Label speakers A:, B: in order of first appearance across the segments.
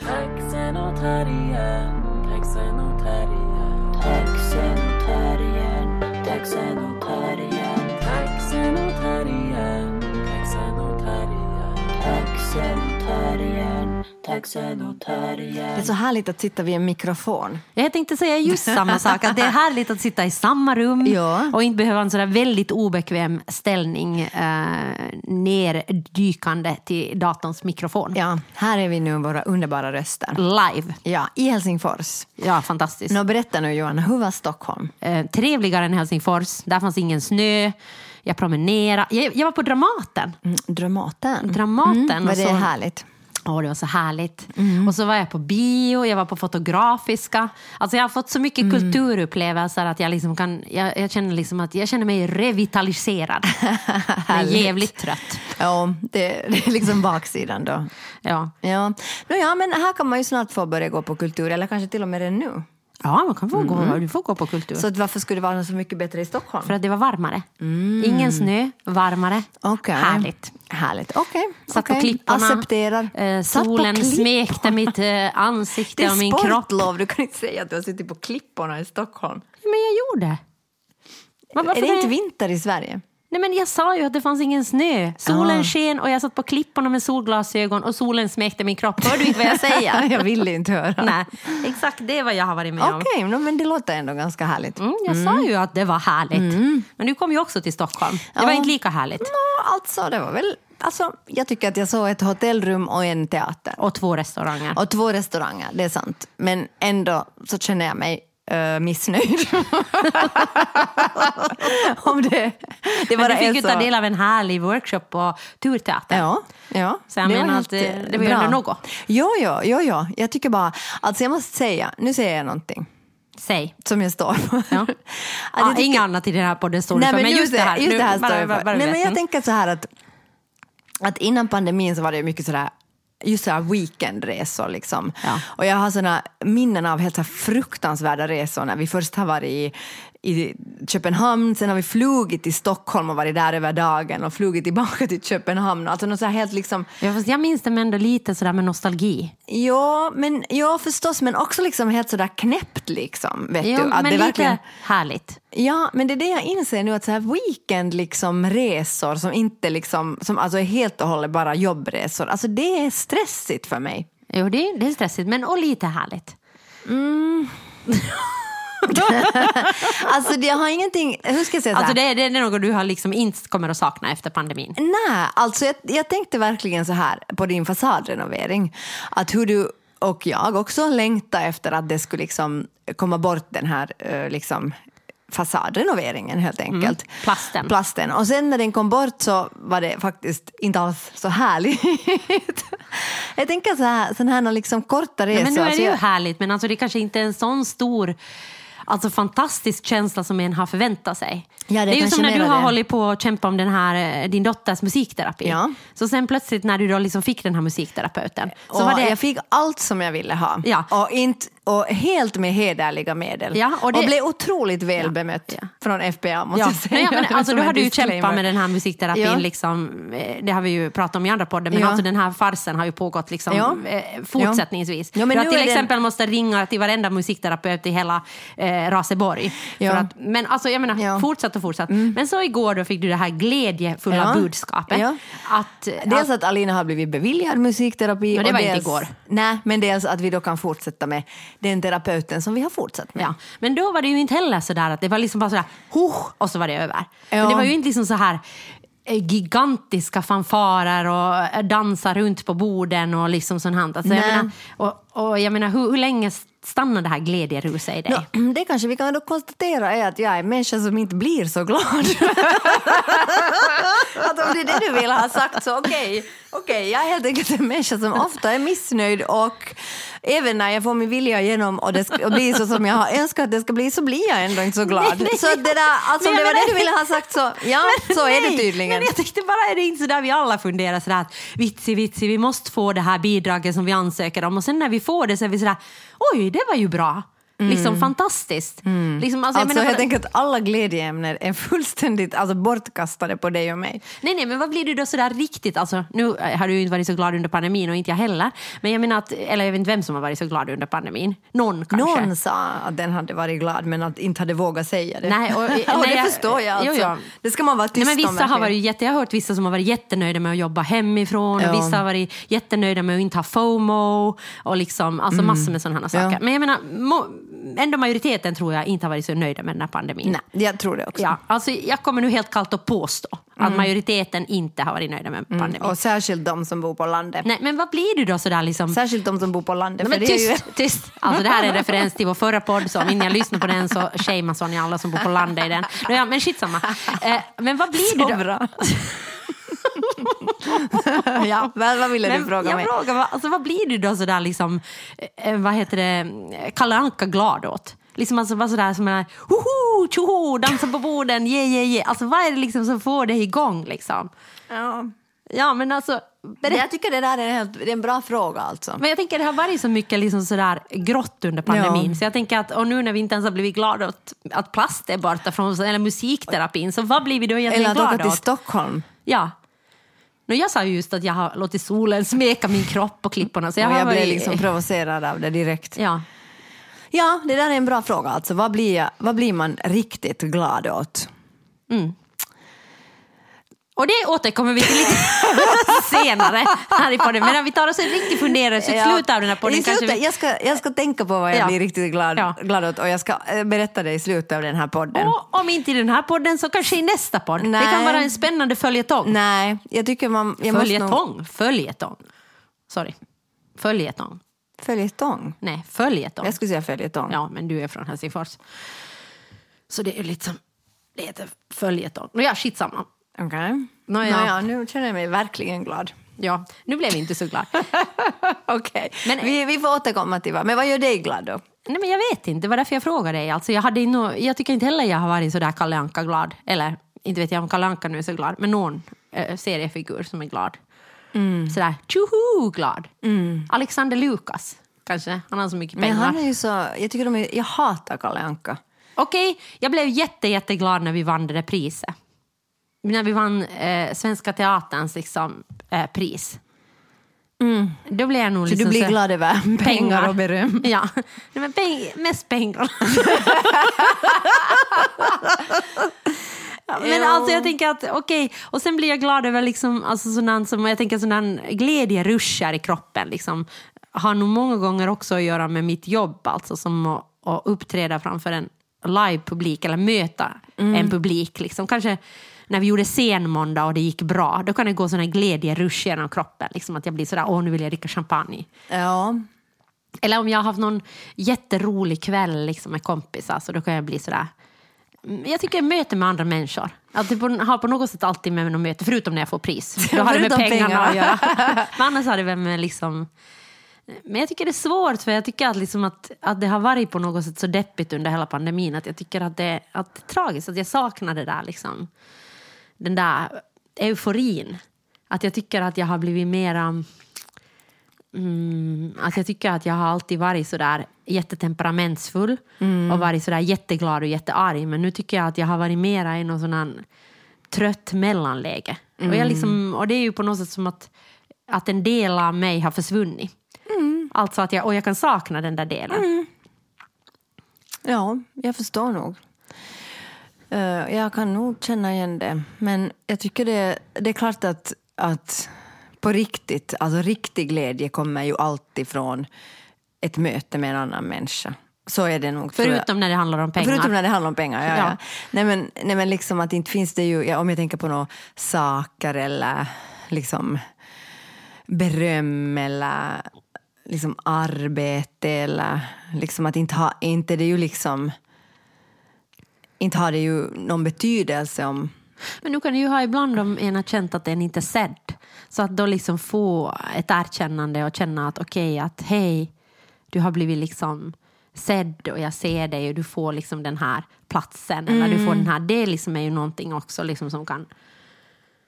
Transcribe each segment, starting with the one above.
A: Texanotarien, Texanotarien,
B: Texanotarien.
C: Det är så härligt att sitta vid en mikrofon.
D: Jag tänkte säga just samma sak, att det är härligt att sitta i samma rum
C: Ja.
D: och inte behöva en sådär väldigt obekväm ställning eh, neddykande till datorns mikrofon.
C: Ja, här är vi nu våra underbara röster.
D: Live.
C: Ja, i Helsingfors.
D: Ja, fantastiskt.
C: Nå, berätta nu Johanna, hur var Stockholm?
D: Eh, trevligare än Helsingfors. Där fanns ingen snö. Jag promenerade. Jag, jag var på Dramaten.
C: Mm, Dramaten.
D: Dramaten.
C: Mm, var det
D: så-
C: härligt?
D: Åh, det var så härligt.
C: Mm.
D: Och så var jag på bio, jag var på Fotografiska. Alltså jag har fått så mycket
C: Mm.
D: kulturupplevelser att jag, liksom kan, jag, jag, känner liksom att jag känner mig revitaliserad. Men jävligt trött.
C: Ja, det, det är liksom baksidan då.
D: Ja.
C: Ja. Nå, ja, men här kan man ju snart få börja gå på kultur, eller kanske till och med redan nu.
D: Ja, man kan få gå, du får gå på kultur.
C: Så varför skulle det vara så mycket bättre i Stockholm?
D: För att det var varmare. Ingen snö, varmare.
C: Okej.
D: Härligt.
C: Härligt, okej.
D: Satt på
C: okej.
D: klipporna.
C: Accepterar.
D: Eh,
C: på
D: solen
C: klipporna.
D: smekte mitt eh, ansikte
C: Det är
D: och min kropp.
C: sportlov, du kan inte säga att du har suttit på klipporna i Stockholm.
D: Men jag gjorde. Men
C: är det
D: det?
C: inte vinter i Sverige?
D: Nej, men jag sa ju att det fanns ingen snö. Solen
C: Ah.
D: sken och jag satt på klipporna med solglasögon och solen smekte min kropp. Hör du inte vad jag säger?
C: jag vill inte höra.
D: Nej, exakt det är vad jag har varit med om.
C: Okej, men det låter ändå ganska härligt.
D: Mm, jag sa ju att det var härligt. Men du kom ju också till Stockholm. Det var
C: Ja.
D: inte lika härligt.
C: Nå, alltså, det var väl... Alltså, jag tycker att jag såg ett hotellrum och en teater.
D: Och två restauranger.
C: Och två restauranger, det är sant. Men ändå så känner jag mig uh, missnöjd. Om det, det
D: men du fick ju
C: så.
D: ta del av en härlig workshop på turteater.
C: Ja, ja.
D: Så jag
C: det
D: menar
C: var
D: att det- det var ju
C: bra.
D: ändå något.
C: Jo, jo, jo, jo. Jag tycker bara... Alltså jag måste säga, nu säger jag någonting
D: Säg.
C: som jag står på.
D: Ja. Ah,
C: tycker-
D: Inget annat i den här podden står du
C: Nej,
D: för,
C: men,
D: men just det här.
C: Just det här står jag för. Nej, men jag tänker så här att, att innan pandemin så var det mycket sådär just så här weekendresor. Liksom.
D: Ja.
C: Och jag har såna minnen av helt så fruktansvärda resor när vi först har varit i, i Köpenhamn, sen har vi flugit till Stockholm och varit där över dagen och flugit tillbaka till Köpenhamn. Alltså något så helt liksom,
D: Ja, fast jag minns det men ändå lite sådär med nostalgi.
C: ja, men, ja förstås, men också liksom helt sådär knäppt liksom. Vet
D: Jo,
C: du? Att
D: men
C: det
D: lite
C: verkligen,
D: härligt.
C: Ja, men det är det jag inser nu att så här weekend liksom resor som inte liksom, som alltså är helt och hållet bara jobbresor, alltså det är stressigt för mig.
D: Jo, det, det är stressigt, men och lite härligt.
C: Alltså det har ingenting, hur ska jag säga så
D: Alltså det, det är något du har liksom inte kommer att sakna efter pandemin.
C: Nej, alltså jag, jag tänkte verkligen så här på din fasadrenovering, att hur du och jag också längtar efter att det skulle liksom komma bort den här eh, liksom fasadrenoveringen helt enkelt.
D: plasten.
C: Plasten. Och sen när den kom bort så var det faktiskt inte alls så härligt. jag tänker så här, sådana här liksom korta resor.
D: Nej, men nu är
C: alltså
D: det ju
C: jag-
D: härligt, men alltså det kanske inte är en sån stor Alltså fantastisk känsla som en har förväntat sig.
C: Ja, det
D: det är ju som när du har
C: det.
D: hållit på och kämpat om den här, eh, din dotters musikterapi.
C: Ja.
D: Så sen plötsligt när du då liksom fick den här musikterapeuten. Så
C: och
D: var det,
C: Jag fick allt som jag ville ha.
D: Ja.
C: Och, inte, och helt med hederliga medel.
D: Ja, och det-
C: blev otroligt väl bemött
D: Ja.
C: från FBA måste
D: Ja,
C: jag säga.
D: ja, men alltså, då har du ju kämpat med den här musikterapin.
C: Ja.
D: Liksom, eh, det har vi ju pratat om i andra podden. Men
C: Ja.
D: alltså, den här farsen har ju pågått liksom,
C: Ja.
D: eh, fortsättningsvis.
C: Ja, men
D: du har
C: nu
D: till
C: är den-
D: exempel måste ringa till varenda musikterapeut i hela eh, Raseborg.
C: Ja.
D: För att, men alltså, jag menar,
C: Ja. Mm.
D: fortsatt fortsatt. Men så igår då fick du det här glädjefulla
C: Ja.
D: budskapet.
C: Ja.
D: Att,
C: Dels
D: att,
C: Alina har blivit beviljad musikterapi.
D: Men det var inte
C: dels,
D: igår.
C: Nej, men dels att vi då kan fortsätta med den terapeuten som vi har fortsatt med.
D: ja. Men då var det ju inte heller sådär att det var liksom bara sådär, huh, och så var det över. Men det var ju inte liksom så här eh, gigantiska fanfarer och eh, dansa runt på borden och liksom sånt. Alltså, jag menar, och, och jag menar, hur, hur länge stannar det här glädjeruset i dig?
C: No, det kanske vi kan då konstatera är att jag är en människa som inte blir så glad. att om det är det du vill ha sagt så okej. Okej, jag är helt enkelt en människa som ofta är missnöjd och även när jag får min vilja igenom och det ska, och blir så som jag har önskat att det ska bli så blir jag ändå inte så glad.
D: Nej, nej.
C: Så det där, alltså om
D: Men
C: det var det du ville ha sagt så ja, så är det tydligen.
D: Men jag tänkte bara, är det inte så där vi alla funderar sådär att vitsi, vitsi, vi måste få det här bidraget som vi ansöker om och sen när vi får det så är vi sådär, oj, det var ju bra. Liksom fantastiskt. Liksom, alltså, jag
C: Alltså
D: menar,
C: helt
D: för-
C: enkelt alla glädjeämnen är fullständigt alltså, bortkastade på dig och mig.
D: Nej, nej, men vad blir du då sådär riktigt? Alltså, nu har du ju inte varit så glad under pandemin och inte jag heller. Men jag menar att, eller jag vet inte vem som har varit så glad under pandemin. Någon kanske.
C: Någon sa att den hade varit glad men att inte hade vågat säga det.
D: Nej, och-
C: och
D: nej,
C: det
D: jag-
C: förstår jag. Alltså.
D: jo, ja.
C: Det ska man vara
D: Nej,
C: tyst
D: men
C: om.
D: vissa har
C: verkligen.
D: varit jätte, jag har hört vissa som har varit jättenöjda med att jobba hemifrån
C: Ja.
D: och vissa har varit jättenöjda med att inte ha FOMO och liksom, alltså massor med sådana saker.
C: Mm. Ja.
D: Men jag menar, må, ändå majoriteten tror jag inte har varit så nöjda med den här pandemin.
C: Nej, jag tror det också.
D: Ja, alltså, jag kommer nu helt kallt att påstå att majoriteten inte har varit nöjda med pandemin.
C: Mm. Och särskilt de som bor på landet.
D: Nej, men vad blir du då sådär liksom?
C: Särskilt de som bor på landet.
D: Nej, men
C: är ju...
D: tyst, tyst. Alltså, det här är en referens till vår förra podd, så om ni lyssnar på den så shamear Sonja alla som bor på landet i den. Ja, men skitsamma. Eh, men vad blir
C: Så
D: du då?
C: bra. ja, vad, vad ville du
D: Men
C: fråga
D: jag
C: mig?
D: frågar, vad, alltså, vad blir du då sådär liksom, eh, vad heter det, Kalle Anka glad åt? Liksom alltså bara sådär som är hoho, tjoho, dansa på borden, yeah, yeah, yeah. Alltså vad är det liksom som får dig igång liksom?
C: Ja.
D: Ja men alltså,
C: Men jag tycker det där är, en helt, det är en bra fråga alltså.
D: Men jag tänker det har varit så mycket liksom sådär grått under pandemin.
C: Ja.
D: Så jag tänker att, och nu när vi inte ens har blivit glada åt att plast är borta från eller musikterapin, så vad blir vi då egentligen
C: Eller att åka
D: glada
C: till
D: åt?
C: Stockholm.
D: Ja. No, jag sa ju just att jag har låtit solen smeka min kropp på klipporna. Så jag
C: och jag blev
D: varit-
C: liksom provocerad av det direkt.
D: Ja.
C: Ja, det där är en bra fråga. Alltså, vad, blir jag, vad blir man riktigt glad åt?
D: Och det återkommer vi till lite senare här i podden. Men när vi tar oss en riktig funderare så i slutet av den här podden kanske vi...
C: jag, ska, jag ska tänka på vad jag
D: Ja.
C: blir riktigt glad,
D: Ja.
C: glad åt och jag ska eh, berätta det i slutet av den här podden.
D: Och om inte i den här podden så kanske i nästa podd. Det
C: Nej.
D: kan vara en spännande följetong.
C: Nej, jag tycker man... Jag måste nog-
D: Följetong? Följetong. Sorry. Följetong.
C: Följetong?
D: Nej, följetong.
C: Jag skulle säga följetong.
D: Ja, men du är från Helsingfors. Så det är lite som... Det heter följetong. Ja, skitsamma.
C: Okej.
D: Nåja.
C: Nåja, nu känner jag mig verkligen glad.
D: Ja, nu blev vi inte så glad.
C: Okej,
D: Men-
C: vi, vi får återkomma till vad. Men vad gör dig glad då?
D: Nej, men jag vet inte, det var därför jag frågade dig. Alltså, jag, hade inno, jag tycker inte heller jag har varit så där Kalle Anka-glad. Eller, inte vet jag om Kalle Anka nu är så glad, men någon eh, seriefigur som är glad.
C: Mm.
D: Sådär tjoho-glad. Alexander Lukas, kanske. Han har så mycket
C: Men
D: pengar.
C: han är ju så... Jag, tycker de är, jag hatar Kalle Anka.
D: Okej, jag blev jätte, jätteglad när vi vann det där priset. När vi vann eh, Svenska Teaterns liksom, eh, pris. Då blev jag nog
C: Mm. Så
D: liksom
C: du blir glad över pengar, och beröm?
D: Ja, men peng, mest pengar. Men alltså jag tänker att okej, och sen blir jag glad över liksom, alltså sådana som, jag tänker sådana glädjeruschar i kroppen liksom. Har nog många gånger också att göra med mitt jobb, alltså som att, att uppträda framför en live-publik eller möta en publik. Liksom. Kanske när vi gjorde scenmåndag och det gick bra, då kan det gå sådana glädjerusch genom kroppen. Liksom att jag blir sådär, åh nu vill jag dricka champagne.
C: Ja.
D: Eller om jag har haft någon jätterolig kväll liksom, med kompisar så då kan jag bli sådär. Mm, Jag tycker möte med andra människor. Att det har på något sätt alltid med något möte, förutom när jag får pris. Då har det med pengarna
C: pengarna.
D: att göra. Men annars har det väl med liksom... Men jag tycker det är svårt för jag tycker att, liksom att, att det har varit på något sätt så deppigt under hela pandemin att jag tycker att det, att det är tragiskt, att jag saknar det där liksom. Den där euforin. Att jag tycker att jag har blivit mera... Mm, att jag tycker att jag har alltid varit sådär jättetemperamentsfull och varit sådär jätteglad och jättearg. Men nu tycker jag att jag har varit mera i någon sån trött mellanläge. Och, jag liksom, och det är ju på något sätt som att, att en del av mig har försvunnit. Alltså att jag, och jag kan sakna den där delen.
C: ja, jag förstår nog. Eh, jag kan nog känna igen det. Men jag tycker det, det är klart att, att på riktigt, alltså riktig glädje kommer ju alltid från ett möte med en annan människa. Så är det nog.
D: Förutom när det handlar om pengar.
C: Förutom när det handlar om pengar, ja.
D: Ja.
C: ja. Nej, men, nej, men liksom att inte finns det ju, ja, om jag tänker på några saker eller liksom beröm eller liksom arbete eller liksom att inte ha, inte det är ju liksom inte har det ju någon betydelse om...
D: Men nu kan det ju ha ibland om en har känt att en inte är sedd. Så att då liksom få ett erkännande och känna att okej, att hej, du har blivit liksom sedd och jag ser dig och du får liksom den här platsen. Eller du får den här, det liksom är ju någonting också liksom som kan...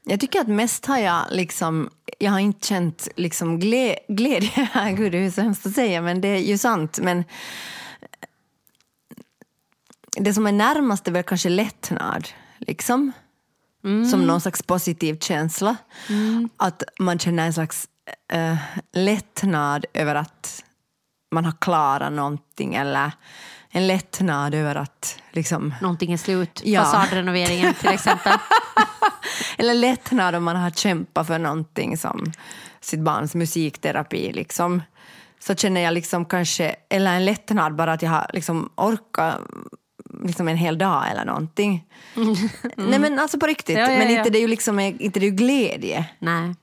C: Jag tycker att mest har jag liksom, jag har inte känt liksom glä, glädje, gud det är så hemskt att säga men det är ju sant. Men det som är närmast är väl kanske lättnad. Liksom. Som någon slags positiv känsla. Att man känner en slags eh, lättnad över att man har klarat någonting eller en lättnad över att liksom,
D: Någonting är slut.
C: Ja.
D: Fasadrenoveringen till exempel.
C: eller lättnad om man har kämpat för någonting som sitt barns musikterapi. Liksom. Så känner jag liksom kanske, eller en lättnad bara att jag har liksom orkat liksom en hel dag eller någonting. Nej men alltså på riktigt,
D: Ja, ja,
C: men inte det är ju liksom inte det är glädje.
D: Nej.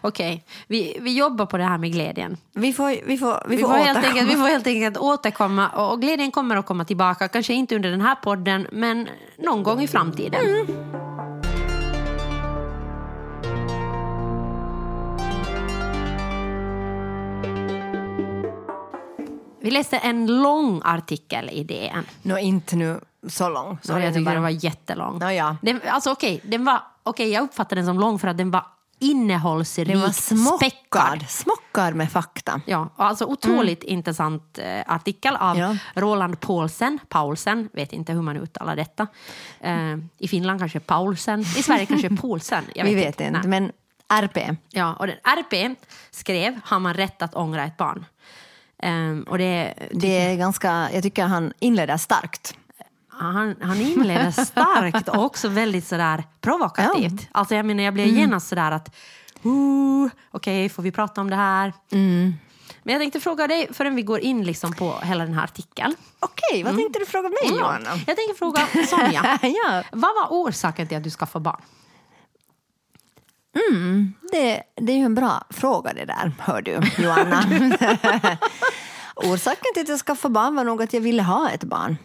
D: Okej, vi, vi jobbar på det här med glädjen.
C: Vi får, vi får, vi
D: Vi
C: får,
D: får, helt enkelt, vi får helt enkelt återkomma och och glädjen kommer att komma tillbaka. Kanske inte under den här podden, men någon gång i framtiden. Vi läste en lång artikel i DN.
C: Nå, inte nu så lång.
D: Så jag tyckte den var jättelång.
C: Ja, ja.
D: Den, alltså okej, den var, okej, jag uppfattade den som lång för att den var innehållsrik,
C: Den var
D: späckad.
C: smockad, smockad med fakta.
D: Ja, alltså otroligt intressant eh, artikel av
C: Ja.
D: Roland Paulsen, Paulsen, vet inte hur man uttalar detta. Eh, I Finland kanske Paulsen, i Sverige kanske Paulsen. Jag
C: Vi vet inte,
D: Nej.
C: men RP.
D: Ja, och den RP skrev Har man rätt att ångra ett barn? Ehm, och det,
C: Det är ganska, jag tycker han inleder starkt.
D: han, han inleder starkt och också väldigt sådär provokativt. Alltså jag menar, jag
C: Mm.
D: blir genast sådär att uh, okej, får vi prata om det här?
C: Mm.
D: Men jag tänkte fråga dig, förrän vi går in liksom på hela den här artikeln.
C: Okej, vad tänkte du fråga mig
D: Ja,
C: Johanna?
D: Jag tänker fråga Sonja.
C: ja,
D: Vad var orsaken till att du skaffade barn?
C: Det, det är ju en bra fråga det där, hör du Johanna. Orsaken till att jag skaffade barn var nog att jag ville ha ett barn.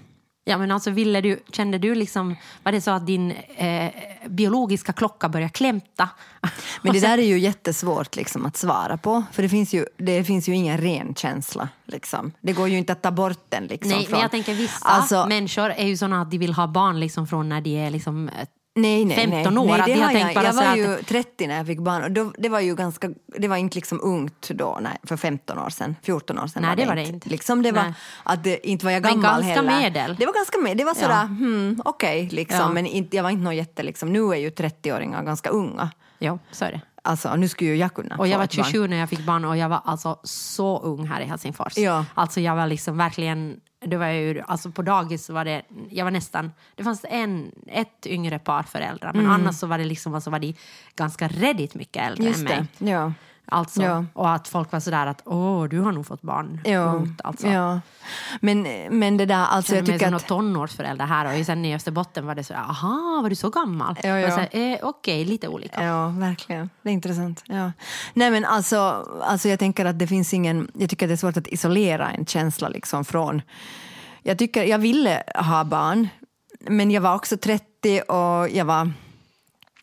D: Ja, men alltså, ville du, kände du liksom, var det så att din eh, biologiska klocka började klämta?
C: Men det där är ju jättesvårt liksom, att svara på. För det finns ju, det finns ju ingen ren känsla. Liksom. Det går ju inte att ta bort den. Liksom,
D: Nej,
C: från,
D: men jag tänker vissa
C: Alltså,
D: människor är ju såna att de vill ha barn liksom från när de är liksom,
C: nej, nej,
D: 15
C: nej,
D: år,
C: Nej,
D: att
C: det
D: har tänkt
C: jag,
D: bara
C: jag var
D: att-
C: ju 30 när jag fick barn. Och då, det, var ju ganska, det var inte liksom ungt då, nej, för 15 år sedan. 14 år sedan
D: Nej,
C: var
D: det
C: det,
D: var det
C: inte. Liksom det var, att det, inte var jag
D: Men
C: gammal
D: ganska
C: heller.
D: medel.
C: Det var ganska med. Det var sådär,
D: Ja.
C: hmm, okej, liksom.
D: Ja.
C: men inte, jag var inte någon jätte... Liksom. Nu är ju 30-åringar ganska unga.
D: jo, så är det.
C: Alltså, nu skulle ju jag kunna
D: Och jag var
C: ett barn.
D: 27 när jag fick barn och jag var alltså så ung här i Helsingfors.
C: Ja.
D: Alltså jag var liksom verkligen, det var ju, alltså på dagis så var det, jag var nästan, det fanns en, ett yngre par föräldrar men annars så var det liksom, alltså var de ganska redigt mycket äldre än
C: Mm. Just
D: mig.
C: det, ja.
D: Alltså,
C: Ja.
D: Och att folk var sådär att åh, du har nog fått barn
C: Ja,
D: ungt. Alltså.
C: ja. Men, men det där, alltså
D: Jag
C: jag tycker att...
D: att... tonårsförälder här och sen i Österbotten var det så aha, var du så gammal?
C: Ja, ja.
D: Eh, Okej, lite olika.
C: Ja, verkligen. Det är intressant. Ja. Nej, men alltså, alltså jag tänker att det finns ingen... Jag tycker att det är svårt att isolera en känsla liksom från... Jag, tycker, jag ville ha barn, men jag var också 30 och jag var...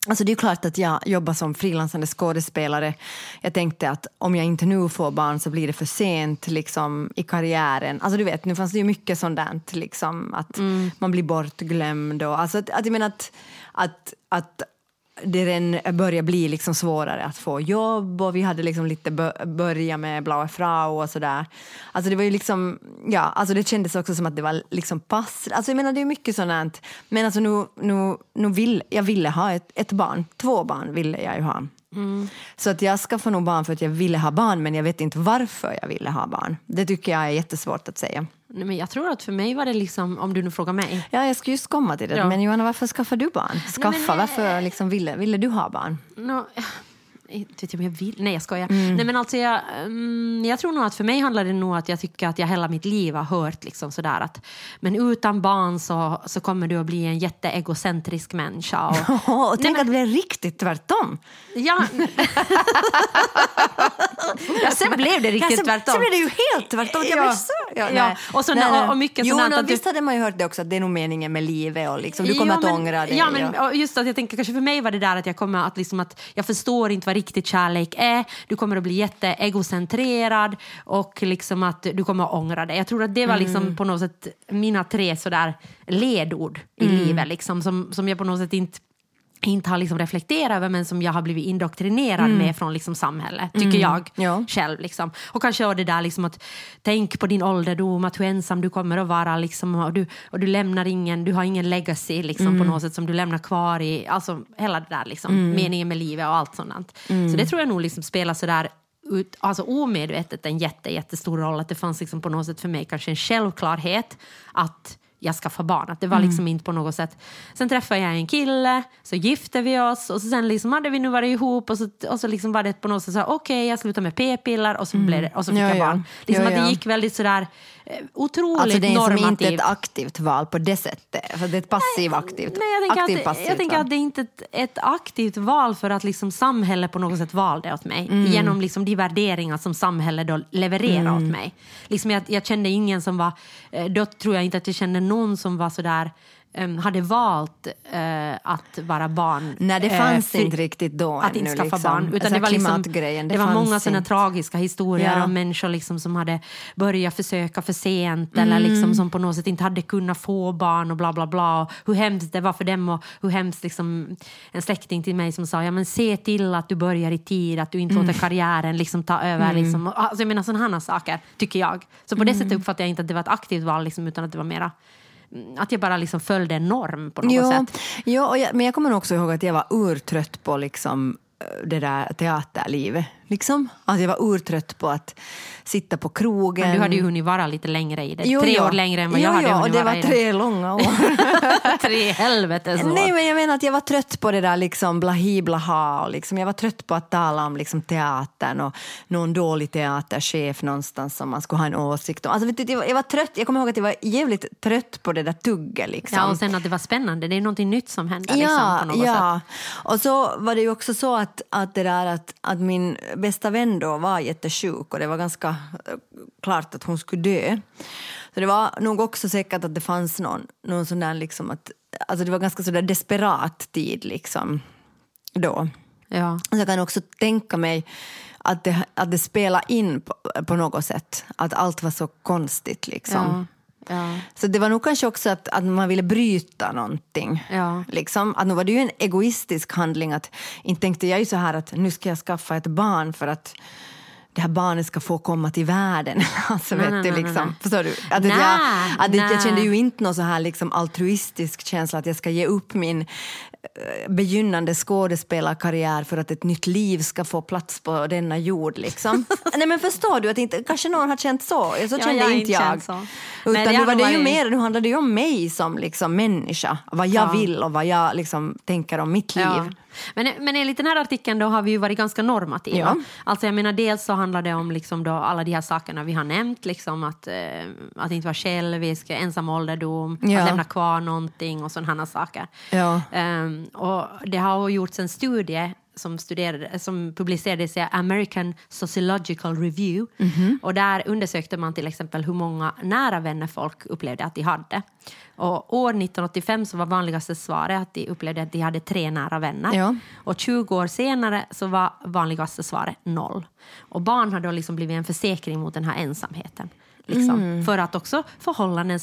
C: Alltså det är klart att jag jobbar som frilansande skådespelare. Jag tänkte att om jag inte nu får barn så blir det för sent liksom, i karriären. Alltså du vet, nu fanns det ju mycket sånt där, liksom, att man blir bortglömd. Och, alltså att, att jag menar att, att, att det börjar bli liksom svårare att få jobb och vi hade liksom lite bö- börja med Blaue Frau och sådär. Alltså det var ju liksom, ja, alltså det kändes också som att det var liksom pass. Alltså jag menar det är mycket sånt. Men alltså nu, nu, nu vill, jag ville ha ett, ett barn, två barn ville jag ju ha. Så att jag skaffade nog barn för att jag ville ha barn men jag vet inte varför jag ville ha barn. Det tycker jag är jättesvårt att säga.
D: Nej, men jag tror att för mig var det liksom, om du nu frågar mig,
C: Ja, jag ska just komma till det.
D: Ja.
C: Men Johanna, varför skaffade du barn? Skaffa,
D: men, eh,
C: varför liksom ville, ville du ha barn?
D: No, inte vet jag om jag vill. Nej, jag skojar.
C: Mm.
D: Nej, men alltså jag, mm, jag tror nog att för mig handlar det nog att jag tycker att jag hela mitt liv har hört liksom sådär att men utan barn så, så kommer du att bli en jätteegocentrisk människa. Och,
C: tänk
D: men-
C: att det blev riktigt tvärtom.
D: ja. ja, sen blev det riktigt
C: Ja, sen,
D: tvärtom.
C: Sen blev det ju helt tvärtom. Jag blev så,
D: Ja,
C: nej.
D: och så-
C: Nej, nej.
D: och- och mycket
C: jo,
D: sånt
C: no,
D: att du-
C: Visst hade man ju hört det också, att det är nog meningen med livet och liksom, du kommer
D: Jo,
C: att
D: men-
C: ångra dig.
D: Ja, men
C: och
D: just att jag tänker kanske för mig var det där att jag kommer att liksom att jag förstår inte vad riktigt kärlek är. Du kommer att bli jätteegocentrerad och liksom att du kommer att ångra dig. Jag tror att det var liksom
C: Mm.
D: på något sätt mina tre sådär ledord i
C: Mm.
D: livet liksom som, som jag på något sätt inte inte har liksom reflekterat över men som jag har blivit indoktrinerad med från liksom samhället, tycker jag
C: Ja.
D: själv. Liksom. Och kanske också det där liksom att tänk på din ålderdom, att hur ensam du kommer att vara liksom, och, du, och du lämnar ingen, du har ingen legacy liksom, på något sätt som du lämnar kvar i, alltså hela det där liksom, meningen med livet och allt sånt. Så det tror jag nog liksom spelar sådär ut, alltså omedvetet en jätte, jättestor roll. Att det fanns liksom på något sätt för mig kanske en självklarhet att jag ska få barn. Att det var liksom inte på något sätt. Sen träffade jag en kille, så gifte vi oss och så sen liksom hade vi nu varit ihop och så, och så liksom var det på något sätt så här, okej jag slutar med p-piller och så, blev det, och så fick
C: Ja,
D: jag
C: ja.
D: barn. Liksom
C: Ja,
D: att det
C: ja.
D: gick väldigt sådär otroligt
C: Alltså det är som
D: normativt.
C: inte ett aktivt val på det sättet. För det är ett passivt aktivt.
D: Men jag tänker,
C: aktivt,
D: att,
C: passivt
D: jag tänker att det är inte ett, ett aktivt val för att liksom samhället på något sätt valde åt mig.
C: Mm.
D: Genom liksom de värderingar som samhället då levererar
C: Mm.
D: åt mig. Liksom jag, jag kände ingen som var, eh, då tror jag inte att jag kände någon som var sådär hade valt eh, att vara barn.
C: Nej, det
D: eh,
C: fanns
D: fri-
C: inte riktigt då
D: Att inte skaffa
C: liksom.
D: barn. Utan
C: Alltså
D: det var, liksom, det
C: det
D: var många sådana tragiska historier
C: Ja.
D: om människor liksom som hade börjat försöka för sent
C: Mm.
D: eller liksom som på något sätt inte hade kunnat få barn och bla bla bla. Och hur hemskt det var för dem och hur hemskt liksom, en släkting till mig som sa ja, men se till att du börjar i tid, att du inte
C: Mm.
D: låter karriären liksom ta över. Liksom. Och, Alltså, jag menar sådana saker, tycker jag. Så på
C: Mm.
D: det sättet uppfattar jag inte att det var ett aktivt val liksom, utan att det var mera mm, att jag bara liksom följde en norm på något
C: Jo,
D: sätt.
C: jo och jag, men jag kommer också ihåg att jag var urtrött på liksom, eh, det där teaterlivet. Liksom. Alltså jag var urtrött på att sitta på krogen.
D: Men du hade ju hunnit vara lite längre i det.
C: Jo,
D: tre
C: jo.
D: år längre än vad
C: jo,
D: jag hade
C: och
D: hunnit
C: det
D: vara
C: var
D: i
C: tre långa år.
D: det. tre helvetes år.
C: Nej, men jag menar att jag var trött på det där liksom blahi blaha. Och liksom, jag var trött på att tala om liksom teatern och någon dålig teaterchef någonstans som man skulle ha en åsikt om. Alltså, vet du, jag, var, jag var trött, jag kommer ihåg att jag var jävligt trött på det där tugget. Liksom.
D: Ja, och sen att det var spännande. Det är någonting nytt som händer.
C: Ja,
D: liksom, på något
C: ja.
D: sätt.
C: och så var det ju också så att, att, det där att, att min bästa vän då var jättesjuk och det var ganska eh, klart att hon skulle dö. Så det var nog också säkert att det fanns någon, någon sån där liksom att, alltså det var ganska sådär desperat tid liksom då.
D: Ja.
C: Så jag kan också tänka mig att det, att det spelar in på, på något sätt, att allt var så konstigt liksom.
D: Ja. Ja.
C: Så det var nog kanske också att, att man ville bryta någonting.
D: Ja.
C: Liksom, att nu var det ju en egoistisk handling. att Inte tänkte jag ju så här att nu ska jag skaffa ett barn för att det här barnet ska få komma till världen. Alltså,
D: Nej,
C: vet
D: nej,
C: du,
D: nej,
C: liksom.
D: nej.
C: Förstår du? Att
D: Nej,
C: jag, att jag kände ju inte någon så här liksom altruistisk känsla att jag ska ge upp min begynnande skådespelarkarriär för att ett nytt liv ska få plats på denna jord. Liksom. Nej, men förstår du? att inte, Kanske någon har känt så. Så
D: Ja,
C: kände
D: jag har
C: inte jag. Utan
D: Nej, det
C: nu var det ju mer, nu handlade det ju om mig som liksom människa. Vad jag
D: Ja.
C: vill och vad jag liksom tänker om mitt liv.
D: Ja. Men, men enligt den här artikeln då har vi ju varit ganska normativa.
C: Ja.
D: Alltså jag menar dels så handlar det om liksom då alla de här sakerna vi har nämnt, liksom att, eh, att inte vara självisk, ensam ålderdom,
C: Ja.
D: att lämna kvar någonting och sådana saker.
C: Ja.
D: Ehm, och det har gjorts en studie som, studerade, som publicerades i American Sociological Review.
C: Mhm.
D: Och där undersökte man till exempel hur många nära vänner folk upplevde att de hade. Och år 1985 så var vanligaste svaret att de upplevde att de hade tre nära vänner.
C: Ja.
D: Och 20 år senare så var vanligaste svaret noll. Och barn har då liksom blivit en försäkring mot den här ensamheten. Liksom,
C: Mm.
D: För att också förhållanden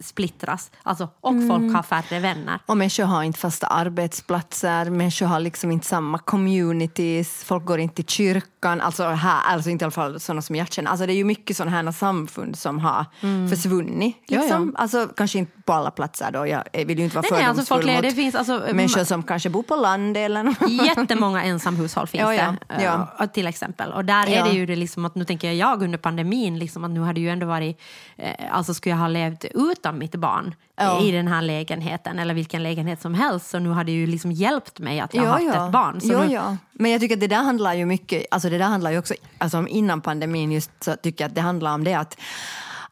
D: splittras alltså, och
C: Mm.
D: folk har färre vänner.
C: Och människor har inte fasta arbetsplatser, människor har liksom inte samma communities, folk går inte till kyrkan, alltså här, alltså inte i alla fall sådana som jag känner. Alltså det är ju mycket sådana här samfund som har försvunnit.
D: Ja,
C: Liksom. Alltså kanske inte på alla platser då, jag vill ju inte vara
D: nej, alltså
C: fördomsfull
D: folk,
C: mot
D: det finns alltså,
C: människor som kanske bor på land eller något.
D: Jättemånga ensamhushåll finns
C: Ja, ja,
D: det,
C: ja.
D: eh, till exempel. Och där är det ju det liksom att nu tänker jag, jag under pandemin, liksom att nu hade ju ändå varit, eh, alltså skulle jag ha levt utan mitt barn
C: Ja.
D: i den här lägenheten eller vilken lägenhet som helst så nu hade det ju liksom hjälpt mig att jag har haft ett barn. Så
C: ja,
D: nu,
C: ja. Men jag tycker att det där handlar ju mycket, alltså det där handlar ju också, alltså om innan pandemin just så tycker jag att det handlar om det att,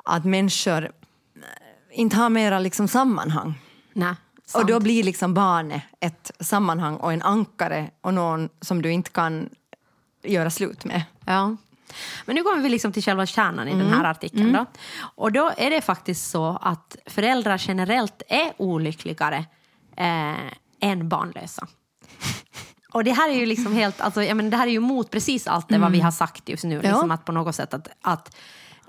C: att människor eh, inte har mera liksom sammanhang.
D: Nej,
C: Och
D: sant.
C: då blir liksom barnet ett sammanhang och en ankare och någon som du inte kan göra slut med.
D: Ja. Men nu kommer vi liksom till själva kärnan i den
C: Mm.
D: här artikeln. Då. Och då är det faktiskt så att föräldrar generellt är olyckligare eh, än barnlösa. Och det här är ju liksom helt, alltså, jag menar, det här är ju mot precis allt det vad vi har sagt just nu.
C: Mm. Ja.
D: Liksom att på något sätt att, att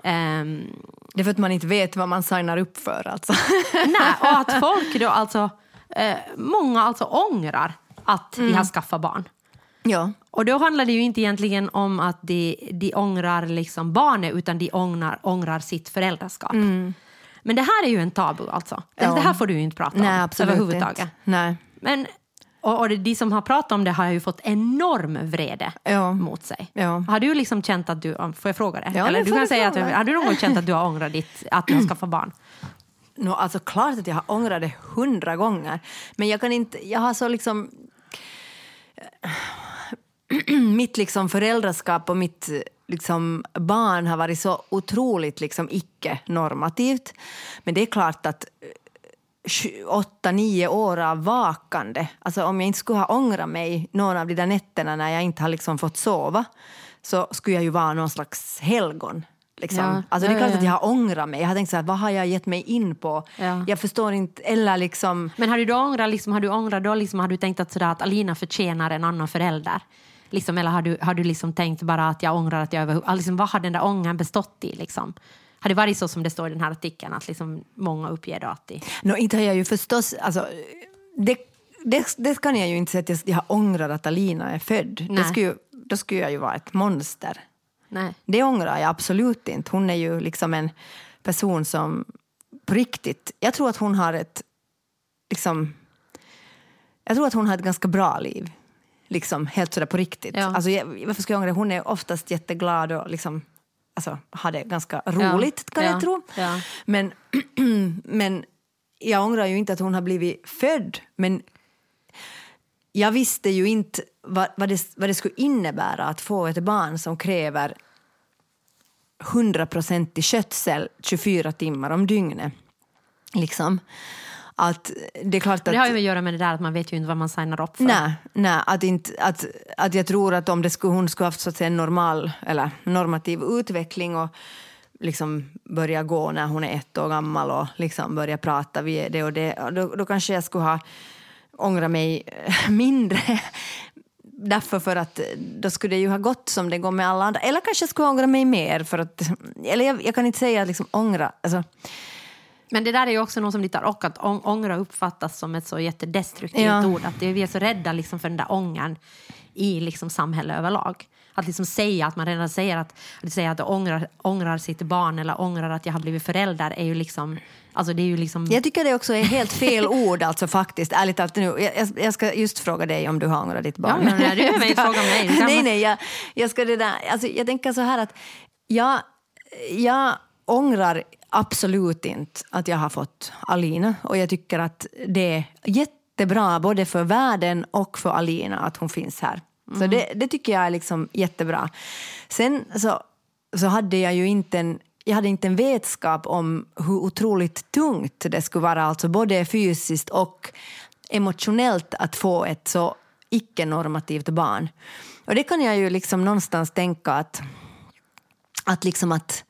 D: ehm,
C: Det är för att man inte vet vad man signar upp för. Alltså.
D: nej, och att folk då alltså, eh, många alltså ångrar att de har skaffat barn.
C: Ja.
D: Och då handlar det ju inte egentligen om att de, de ångrar liksom barnet utan de ångrar, ångrar sitt föräldraskap. Men det här är ju en tabu alltså. Det,
C: Ja.
D: det här får du ju inte prata
C: Nej,
D: om
C: absolut
D: överhuvudtaget.
C: inte. Nej.
D: Men, och, och de som har pratat om det har ju fått enorm vrede
C: Ja.
D: mot sig.
C: Ja.
D: Har du liksom känt att du, får jag fråga det?
C: Ja,
D: Eller du kan säga att, har du någon gång känt att du har ångrat ditt, att du har skaffat barn?
C: No, alltså klart att jag har ångrat det hundra gånger. Men jag kan inte, jag har så liksom... mitt liksom föräldraskap och mitt liksom barn har varit så otroligt liksom icke-normativt. Men det är klart att eh, åtta, nio år av vakande. Alltså om jag inte skulle ha ångrat mig någon av de där nätterna när jag inte har liksom fått sova så skulle jag ju vara någon slags helgon. Liksom.
D: Ja,
C: Alltså det är
D: ja,
C: klart
D: ja,
C: att jag har ångrat mig. Jag har tänkt så här, vad har jag gett mig in på?
D: Ja.
C: Jag förstår inte, eller liksom...
D: Men har du då ångrat, liksom, har du ångrat då liksom, har du tänkt att, sådär, att Alina förtjänar en annan förälder? Liksom, eller har du, har du liksom tänkt bara att jag ångrar att jag över... Liksom, vad har den där ångan bestått i? Liksom? Har det varit så som det står i den här artikeln, att liksom, många uppger då att de...
C: No, inte har jag ju förstås... Alltså, det, det, det kan jag ju inte säga att jag, jag har ångrat att Alina är född. Det skulle, då skulle jag ju vara ett monster.
D: Nej.
C: Det ångrar jag absolut inte. Hon är ju liksom en person som på riktigt... Jag tror att hon har ett... Liksom, jag tror att hon har ett ganska bra liv. Liksom, helt sådär på riktigt.
D: Ja.
C: Alltså, jag, varför ska jag ångra? Hon är oftast jätteglad och liksom, alltså, har det ganska roligt, kan
D: Ja.
C: jag tro. Men, men jag ångrar ju inte att hon har blivit född. Men jag visste ju inte vad, vad, det, vad det skulle innebära att få ett barn som kräver 100% skötsel 24 timmar om dygnet. Liksom. Att det är klart att...
D: Det har ju att göra med det där att man vet ju inte vad man signar upp för.
C: Nej, nej att, inte, att, att jag tror att om det skulle, hon skulle haft så att säga, en normal eller normativ utveckling och liksom börja gå när hon är ett år gammal och liksom börja prata, vi är det och det, då, då kanske jag skulle ha ångrat mig mindre. Därför för att då skulle det ju ha gått som det går med alla andra. Eller kanske jag skulle ångra mig mer. För att, eller jag, jag kan inte säga att liksom ångra. Alltså,
D: Men det där är ju också något som lite och att ång- ångra uppfattas som ett så jättedestruktivt
C: Ja.
D: ord. Att det, vi är så rädda liksom för den där ångan i liksom samhället överlag. Att liksom säga att man redan säger att, att säga att ångrar, ångrar sitt barn eller ångrar att jag har blivit förälder är ju liksom, alltså det är ju liksom...
C: Jag tycker det också är helt fel ord alltså faktiskt, ärligt talat nu. Jag, jag, jag ska just fråga dig om du har ångrat ditt barn.
D: Ja, nej, du behöver inte fråga mig. Kan
C: nej, nej, jag, jag ska det där, alltså jag tänker så här att jag, jag ångrar absolut inte att jag har fått Alina och jag tycker att det är jättebra både för världen och för Alina att hon finns här. Så det, det tycker jag är liksom jättebra. Sen så, så hade jag ju inte en jag hade inte en vetskap om hur otroligt tungt det skulle vara, alltså både fysiskt och emotionellt att få ett så icke-normativt barn. Och det kan jag ju liksom någonstans tänka att, att, liksom att,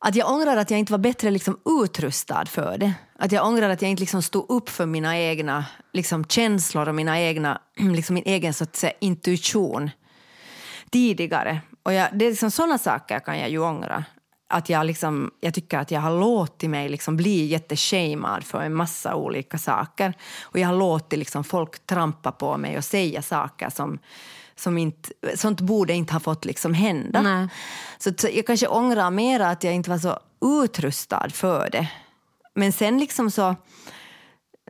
C: att jag ångrar att jag inte var bättre liksom utrustad för det. Att jag ångrar att jag inte liksom stod upp för mina egna liksom känslor och mina egna, liksom min egen så att säga, intuition tidigare. Och jag, det är liksom sådana saker kan jag ju ångra. Att jag, liksom, jag tycker att jag har låtit mig liksom bli jätteshamad för en massa olika saker. Och jag har låtit liksom folk trampa på mig och säga saker som, som inte, sånt borde inte ha fått liksom hända.
D: Nej.
C: Så, så jag kanske ångrar mer att jag inte var så utrustad för det. Men sen liksom så,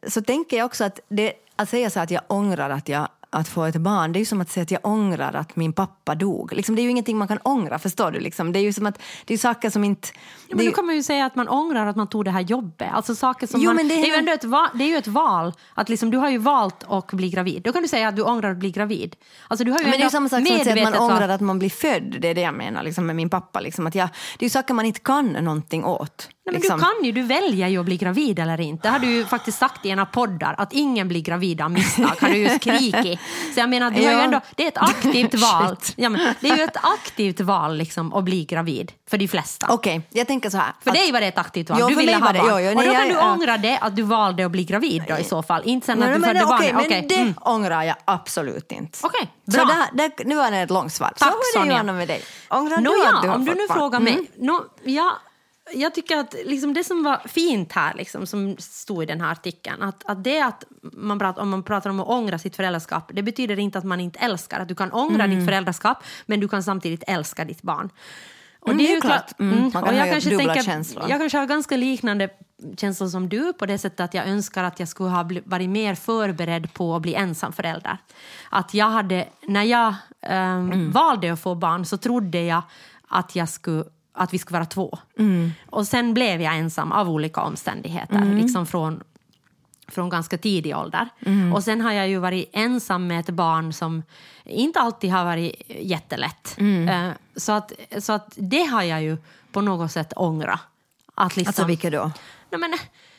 C: så tänker jag också att, det, att säga så att jag ångrar att jag att få ett barn, det är ju som att säga att jag ångrar att min pappa dog. Liksom, det är ju ingenting man kan ångra, förstår du? Liksom, det är ju som att, det är saker som inte...
D: Ja, men
C: är
D: då kan man ju säga att man ångrar att man tog det här jobbet. Alltså saker som
C: Jo,
D: man,
C: men
D: det,
C: det
D: är ju
C: är-
D: ändå ett val, det är ju ett val. Att liksom, du har ju valt att bli gravid. Då kan du säga att du ångrar att bli gravid. Alltså, du har ju
C: men det är ju samma sak som att säga att man ångrar att man blir född. Det är det jag menar liksom, med min pappa. Liksom, att jag, det är ju saker man inte kan någonting åt.
D: Nej, men
C: liksom.
D: Du kan ju, du väljer ju att bli gravid eller inte. Det har du ju faktiskt sagt i ena poddar, att ingen blir gravid av misstag. Har du ju skrikit. Så jag menar, du har ju
C: Ja.
D: ändå, det är ett aktivt val. Ja, men, det är ju ett aktivt val liksom, att bli gravid, för de flesta.
C: Okej, jag tänker så här.
D: För
C: att-
D: dig var det ett aktivt val.
C: Jo,
D: du ville ha barn.
C: jo, jo,
D: och
C: nej,
D: då kan
C: jag-
D: du
C: ja.
D: ångra det, att du valde att bli gravid då, i så fall. Inte sen
C: Nej,
D: att du födde
C: okej,
D: barnet.
C: men det
D: mm.
C: ångrar jag absolut inte.
D: Okej,
C: Så
D: bra.
C: där, där, nu var det ett långt svar.
D: Tack,
C: så var det. Johanna med dig. Ångrar du att du har
D: om du
C: fått
D: nu
C: barn?
D: frågar
C: Mm.
D: mig. Ja, jag tycker att liksom det som var fint här, liksom, som stod i den här artikeln, att, att det att man pratar, om man pratar om att ångra sitt föräldraskap, det betyder inte att man inte älskar. Att du kan ångra
C: Mm.
D: ditt föräldraskap, men du kan samtidigt älska ditt barn. Och
C: Mm, det är
D: ju
C: klart. Mm, man kan
D: och jag
C: ha
D: kanske
C: dubbla
D: tänker-
C: känslor.
D: Jag kanske har ganska liknande känslor som du på det sättet att jag önskar att jag skulle ha varit mer förberedd på att bli ensam förälder. Att jag hade, när jag
C: Mm.
D: valde att få barn så trodde jag att, jag skulle, att vi skulle vara två.
C: Mm.
D: Och sen blev jag ensam av olika omständigheter, liksom från, från ganska tidig ålder.
C: Mm.
D: Och sen har jag ju varit ensam med ett barn som inte alltid har varit jättelätt.
C: Mm.
D: Eh, Så, att, så att det har jag ju på något sätt ångrat. Att liksom,
C: Alltså vilka då?
D: nej men,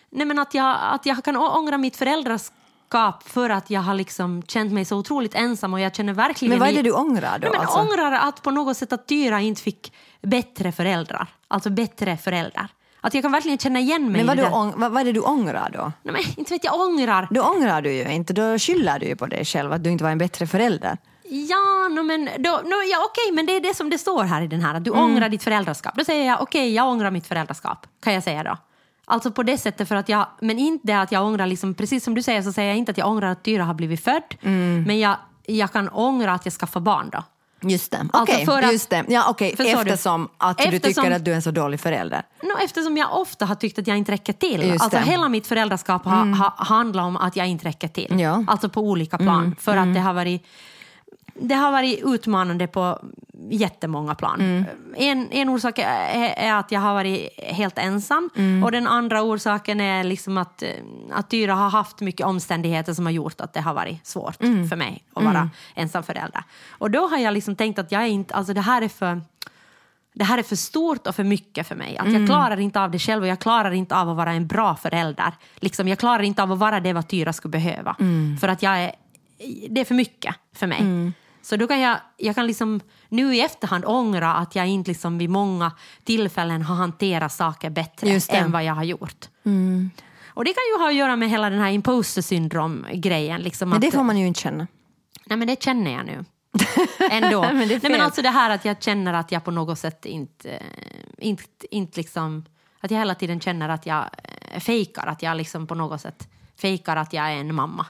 D: nej men att, jag, att jag kan ångra mitt föräldraskap för att jag har liksom känt mig så otroligt ensam och jag känner verkligen...
C: Men vad är det du ångrar då?
D: Nej, men
C: alltså?
D: ångrar att på något sätt att Tyra inte fick bättre föräldrar. Alltså bättre föräldrar. Att jag kan verkligen känna igen mig
C: Men vad, ång- vad, vad är det du ångrar då?
D: Nej, men inte vet jag, ångrar.
C: Då ångrar du ju inte, då skyller du ju på dig själv att du inte var en bättre förälder.
D: Ja, no, men, då, no, ja okej, men det är det som det står här i den här. Att du
C: Mm.
D: ångrar ditt föräldraskap. Då säger jag okej, jag ångrar mitt föräldraskap. Kan jag säga då. Alltså på det sättet för att jag, men inte att jag ångrar, liksom, precis som du säger så säger jag inte att jag ångrar att Tyra har blivit född.
C: Mm.
D: Men jag, jag kan ångra att jag skaffar barn då.
C: Just det.
D: Alltså för att-
C: just det. Ja, okej.
D: Förstår du?
C: Eftersom att du
D: Eftersom-
C: tycker att du är en så dålig förälder.
D: No, eftersom jag ofta har tyckt att jag inte räcker till.
C: Just
D: alltså
C: det. Mm.
D: hela mitt föräldraskap har ha, handlat om att jag inte räcker till.
C: Ja. Mm.
D: Alltså på olika plan. För att det har varit det har varit utmanande på jättemånga plan.
C: Mm.
D: En, en orsak är, är att jag har varit helt ensam
C: Mm.
D: och den andra orsaken är liksom att, eh, att Tyra har haft mycket omständigheter som har gjort att det har varit svårt
C: Mm.
D: för mig att vara ensam förälder. Och då har jag liksom tänkt att jag är inte, alltså det här är för det här är för stort och för mycket för mig. Att
C: Mm.
D: Jag klarar inte av det själv och jag klarar inte av att vara en bra förälder. Liksom, jag klarar inte av att vara det vad Tyra skulle behöva.
C: Mm.
D: För att jag är, det är för mycket för mig. Så då kan jag, jag kan liksom nu i efterhand ångra att jag inte liksom vid många tillfällen har hanterat saker bättre än vad jag har gjort. Och det kan ju ha att göra med hela den här imposter syndrom-grejen. Liksom
C: Men det får man ju inte känna.
D: Nej men det känner jag nu. Ändå.
C: Men
D: Nej, men alltså det här att jag känner att jag på något sätt inte, eh, inte, inte liksom, att jag hela tiden känner att jag eh, fejkar, att jag liksom på något sätt fejkar att jag är en mamma.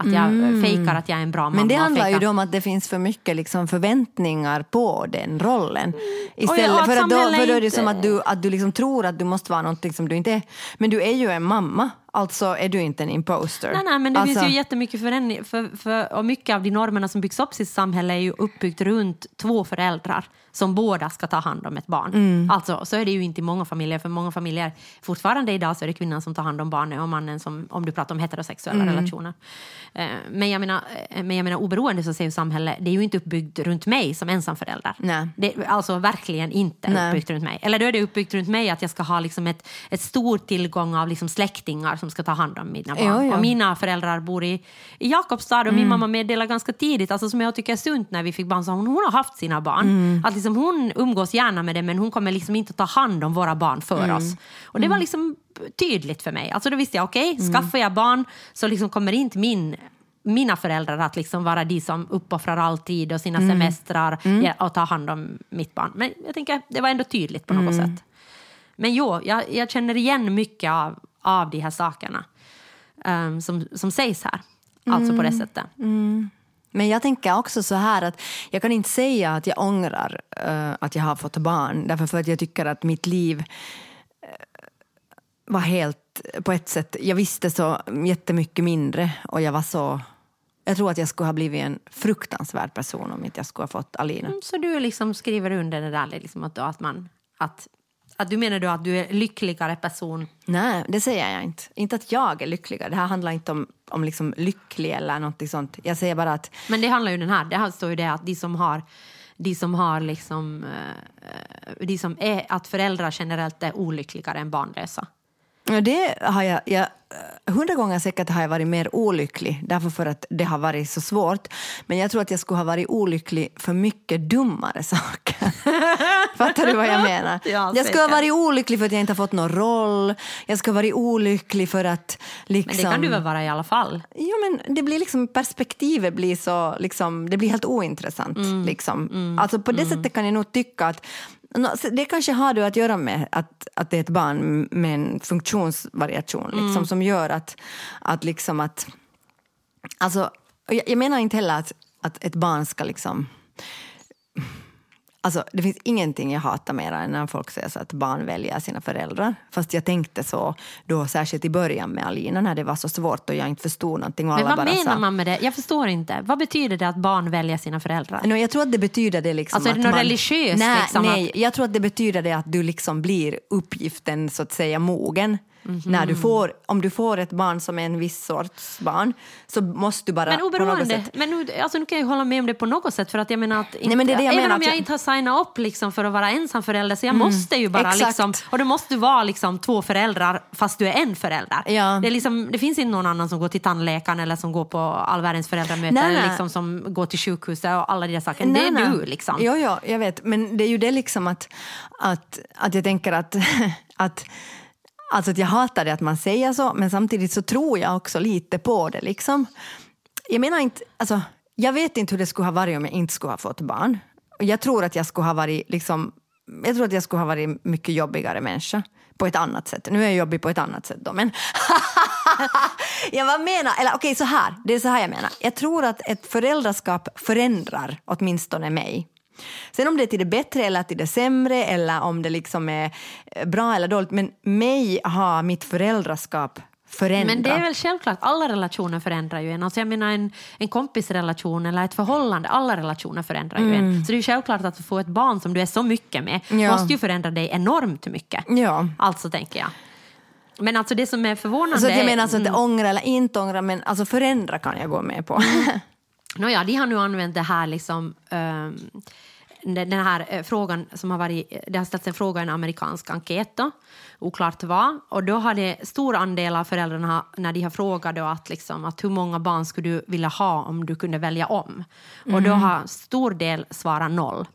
D: Att jag mm. fejkar att jag är en bra mamma.
C: Men det handlar ju om att det finns för mycket liksom förväntningar på den rollen. Istället,
D: att
C: för, att då, för då är det
D: inte-
C: som att du, att du liksom tror att du måste vara någonting som du inte är. Men du är ju en mamma, alltså är du inte en imposter.
D: Nej, nej, men det
C: alltså,
D: finns ju jättemycket förändring. För, för, och mycket av de normerna som byggs upp i samhället är ju uppbyggt runt två föräldrar som båda ska ta hand om ett barn.
C: Mm.
D: Alltså, så är det ju inte i många familjer. För många familjer, fortfarande idag så är det kvinnan som tar hand om barnet och mannen som, om du pratar om heterosexuella
C: Mm.
D: relationer. Eh, men, jag menar, eh, men jag menar oberoende så säger ju samhället, det är ju inte uppbyggt runt mig som ensamförälder.
C: Nej.
D: Det, alltså verkligen inte
C: Nej.
D: uppbyggt runt mig. Eller då är det uppbyggt runt mig att jag ska ha liksom ett, ett stor tillgång av liksom släktingar som ska ta hand om mina barn.
C: Jo, jo.
D: Och mina föräldrar bor i, i Jakobstad och
C: Mm.
D: min mamma meddelade ganska tidigt, alltså som jag tycker är sunt när vi fick barn, så hon, hon har haft sina barn.
C: Mm.
D: Att liksom hon umgås gärna med det men hon kommer liksom inte ta hand om våra barn för
C: Mm.
D: oss. Och det var liksom tydligt för mig. Alltså då visste jag, okej,
C: Mm.
D: skaffar jag barn så liksom kommer inte min mina föräldrar att liksom vara de som uppoffrar all tid och sina
C: Mm.
D: semestrar ja, och ta hand om mitt barn. Men jag tänker, det var ändå tydligt på något
C: Mm.
D: sätt. Men jo, jag, jag känner igen mycket av, av de här sakerna ehm, som, som sägs här. Alltså på det
C: Mm.
D: sättet.
C: Men jag tänker också så här att jag kan inte säga att jag ångrar eh, att jag har fått barn därför för att jag tycker att mitt liv eh, var helt på ett sätt, jag visste så jättemycket mindre och jag var så jag tror att jag skulle ha blivit en fruktansvärd person om inte jag skulle ha fått Alina.
D: Mm, Så du liksom skriver under det där liksom att, att man... Att, att du menar då att du är lyckligare person?
C: Nej, det säger jag inte. Inte att jag är lyckligare. Det här handlar inte om, om liksom lycklig eller något sånt. Jag säger bara att
D: Men det handlar ju den här, det här står ju det att de som har de som har liksom, eh, de som är, att föräldrar generellt är olyckligare än barnlösa.
C: Det har jag, jag, eh, hundra gånger säkert har jag varit mer olycklig därför för att det har varit så svårt. Men jag tror att jag skulle ha varit olycklig för mycket dummare saker. Fattar du vad jag menar?
D: Ja,
C: jag skulle ha varit olycklig för att jag inte har fått någon roll. Jag skulle ha varit olycklig för att liksom...
D: Men det kan du väl vara i alla fall?
C: Jo, men det blir liksom, perspektivet blir så, liksom, det blir helt ointressant.
D: Mm.
C: Liksom. Alltså, på det sättet kan jag nog tycka att, det kanske har du att göra med att, att det är ett barn med en funktionsvariation liksom, som gör att, att, liksom att Alltså, jag, jag menar inte heller att, att ett barn ska liksom... Alltså, det finns ingenting jag hatar mer än när folk säger så att barn väljer sina föräldrar. Fast jag tänkte så då särskilt i början med Alina när det var så svårt och jag inte förstod någonting. Och
D: Men
C: alla
D: vad menar
C: sa,
D: man med det? Jag förstår inte. Vad betyder det att barn väljer sina föräldrar?
C: No, jag tror att det betyder det liksom
D: Alltså, är det
C: att
D: något
C: man,
D: religiöst,
C: Nej,
D: liksom,
C: nej jag tror att det betyder det att du liksom blir uppgiften så att säga mogen.
D: Mhm.
C: När du får, om du får ett barn som är en viss sorts barn så måste du bara
D: Men oberoende, men nu, alltså, nu kan jag hålla med om det på något sätt för att jag menar att inte,
C: Nej, men det det jag
D: även
C: menar,
D: om jag
C: jag-
D: inte har signat upp liksom för att vara ensamförälder så jag måste ju bara
C: exakt.
D: liksom, och det måste vara liksom två föräldrar fast du är en förälder.
C: Ja.
D: Det, är liksom, det finns inte någon annan som går till tandläkaren eller som går på all världens föräldramöten
C: Nej,
D: eller liksom som går till sjukhuset och alla de där sakerna. Det är
C: nej.
D: du liksom.
C: Jo, jo, jag vet. Men det är ju det liksom att, att, att jag tänker att, att Alltså att jag hatar det att man säger så, men samtidigt så tror jag också lite på det. Liksom. Jag menar inte, alltså, jag vet inte hur det skulle ha varit om jag inte skulle ha fått barn. Jag tror att jag skulle ha varit, liksom, jag tror att jag skulle ha varit mycket jobbigare människa på ett annat sätt. Nu är jag jobbig på ett annat sätt då, men jag vad menar, eller okej så här, det är så här jag menar. Jag tror att ett föräldraskap förändrar åtminstone mig. Sen om det är till det bättre eller till det sämre eller om det liksom är eh, bra eller dåligt, men mig har mitt föräldraskap förändrat.
D: Men det är väl självklart, alla relationer förändrar ju en. Alltså jag menar en, en kompisrelation eller ett förhållande, alla relationer förändrar ju en. Så det är ju självklart att få ett barn som du är så mycket med
C: Mm. Ja.
D: måste ju förändra dig enormt mycket.
C: Ja.
D: Alltså tänker jag. Men alltså det som är förvånande
C: Så att jag menar alltså att ångra eller inte ångra, men alltså förändra kan jag gå med på.
D: Nåja, de har nu använt det här liksom ehm, den här eh, frågan som har varit, det har ställts en fråga i en amerikansk enkät då, oklart vad, och då har det stor andel av föräldrarna när de har frågat då att, liksom, att hur många barn skulle du vilja ha om du kunde välja om? Och då har stor del svarat noll.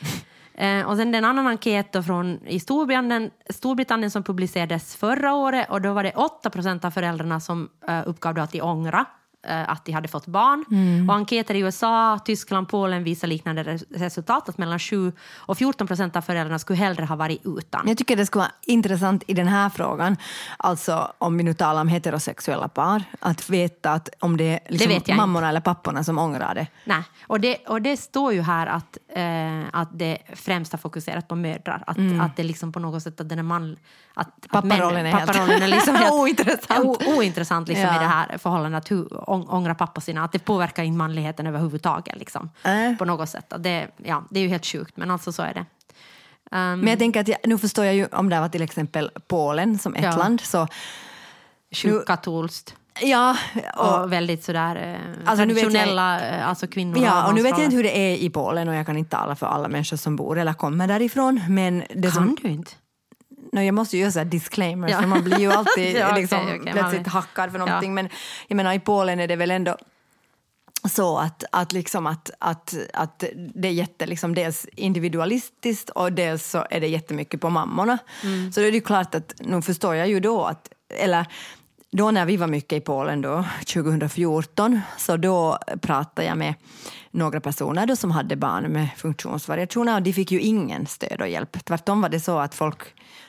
D: Eh, och sen en annan enkät då från i Storbritannien, Storbritannien som publicerades förra året och då var det 8 procent av föräldrarna som eh, uppgav att de ångra eh, att de hade fått barn. Och enkäter i USA, Tyskland, Polen visar liknande res- resultat att mellan 7 och 14 procent av föräldrarna skulle hellre ha varit utan.
C: Jag tycker det skulle vara intressant i den här frågan, alltså om vi nu talar om heterosexuella par, att veta att om det är liksom
D: jag
C: mammorna eller papporna som ångrar det.
D: Nej, och det, och det står ju här att, eh, att det främst har fokuserat på mödrar. Att, att det liksom på något sätt att den är man... Att, att
C: Papparollen
D: män-
C: är helt-
D: papparollen är liksom helt
C: Ointressant.
D: O, ointressant liksom
C: Ja.
D: i det här förhållandet. Att hur, ång, ångra pappa sina, att det påverkar inte manligheten överhuvudtaget. Liksom,
C: Äh.
D: På något sätt. Det, ja, det är ju helt sjukt, men alltså så är det.
C: Men jag tänker att jag, nu förstår jag ju om det var till exempel Polen som ett
D: Ja.
C: land, så
D: Sjukt katolskt.
C: ja, och,
D: Och väldigt sådär eh,
C: Alltså, nu vet jag-
D: traditionella eh, alltså kvinnor.
C: ja, och nu vet jag inte hur det är i Polen och jag kan inte tala för alla människor som bor eller kommer därifrån, men det
D: Kan
C: som,
D: du inte?
C: No, jag måste ju göra så här disclaimer,
D: Ja.
C: för man blir ju alltid
D: Ja, okej,
C: liksom,
D: man
C: plötsligt hackad för någonting.
D: Ja.
C: Men jag menar, i Polen är det väl ändå så att, att, liksom att, att, att det är jätte, liksom, dels individualistiskt och dels så är det jättemycket på mammorna.
D: Mm.
C: Så det är ju klart att, nu förstår jag ju då att, eller då när vi var mycket i Polen då, 2014, så då pratade jag med några personer då som hade barn med funktionsvariationer och de fick ju ingen stöd och hjälp. Tvärtom var det så att folk,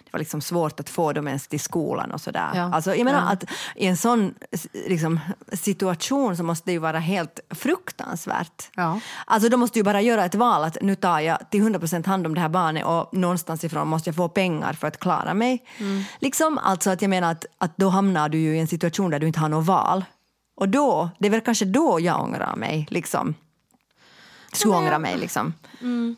C: det var liksom svårt att få dem ens till skolan och sådär.
D: Ja.
C: Alltså, jag menar
D: Ja.
C: att i en sån liksom, situation så måste det ju vara helt fruktansvärt.
D: Ja.
C: Alltså de måste ju bara göra ett val att nu tar jag till 100% hand om det här barnet och någonstans ifrån måste jag få pengar för att klara mig.
D: Mm.
C: Liksom, alltså att jag menar att, att då hamnar du ju i en situation där du inte har något val. Och då, det är väl kanske då jag ångrar mig, liksom. Skulle ångra mig liksom.
D: Mm.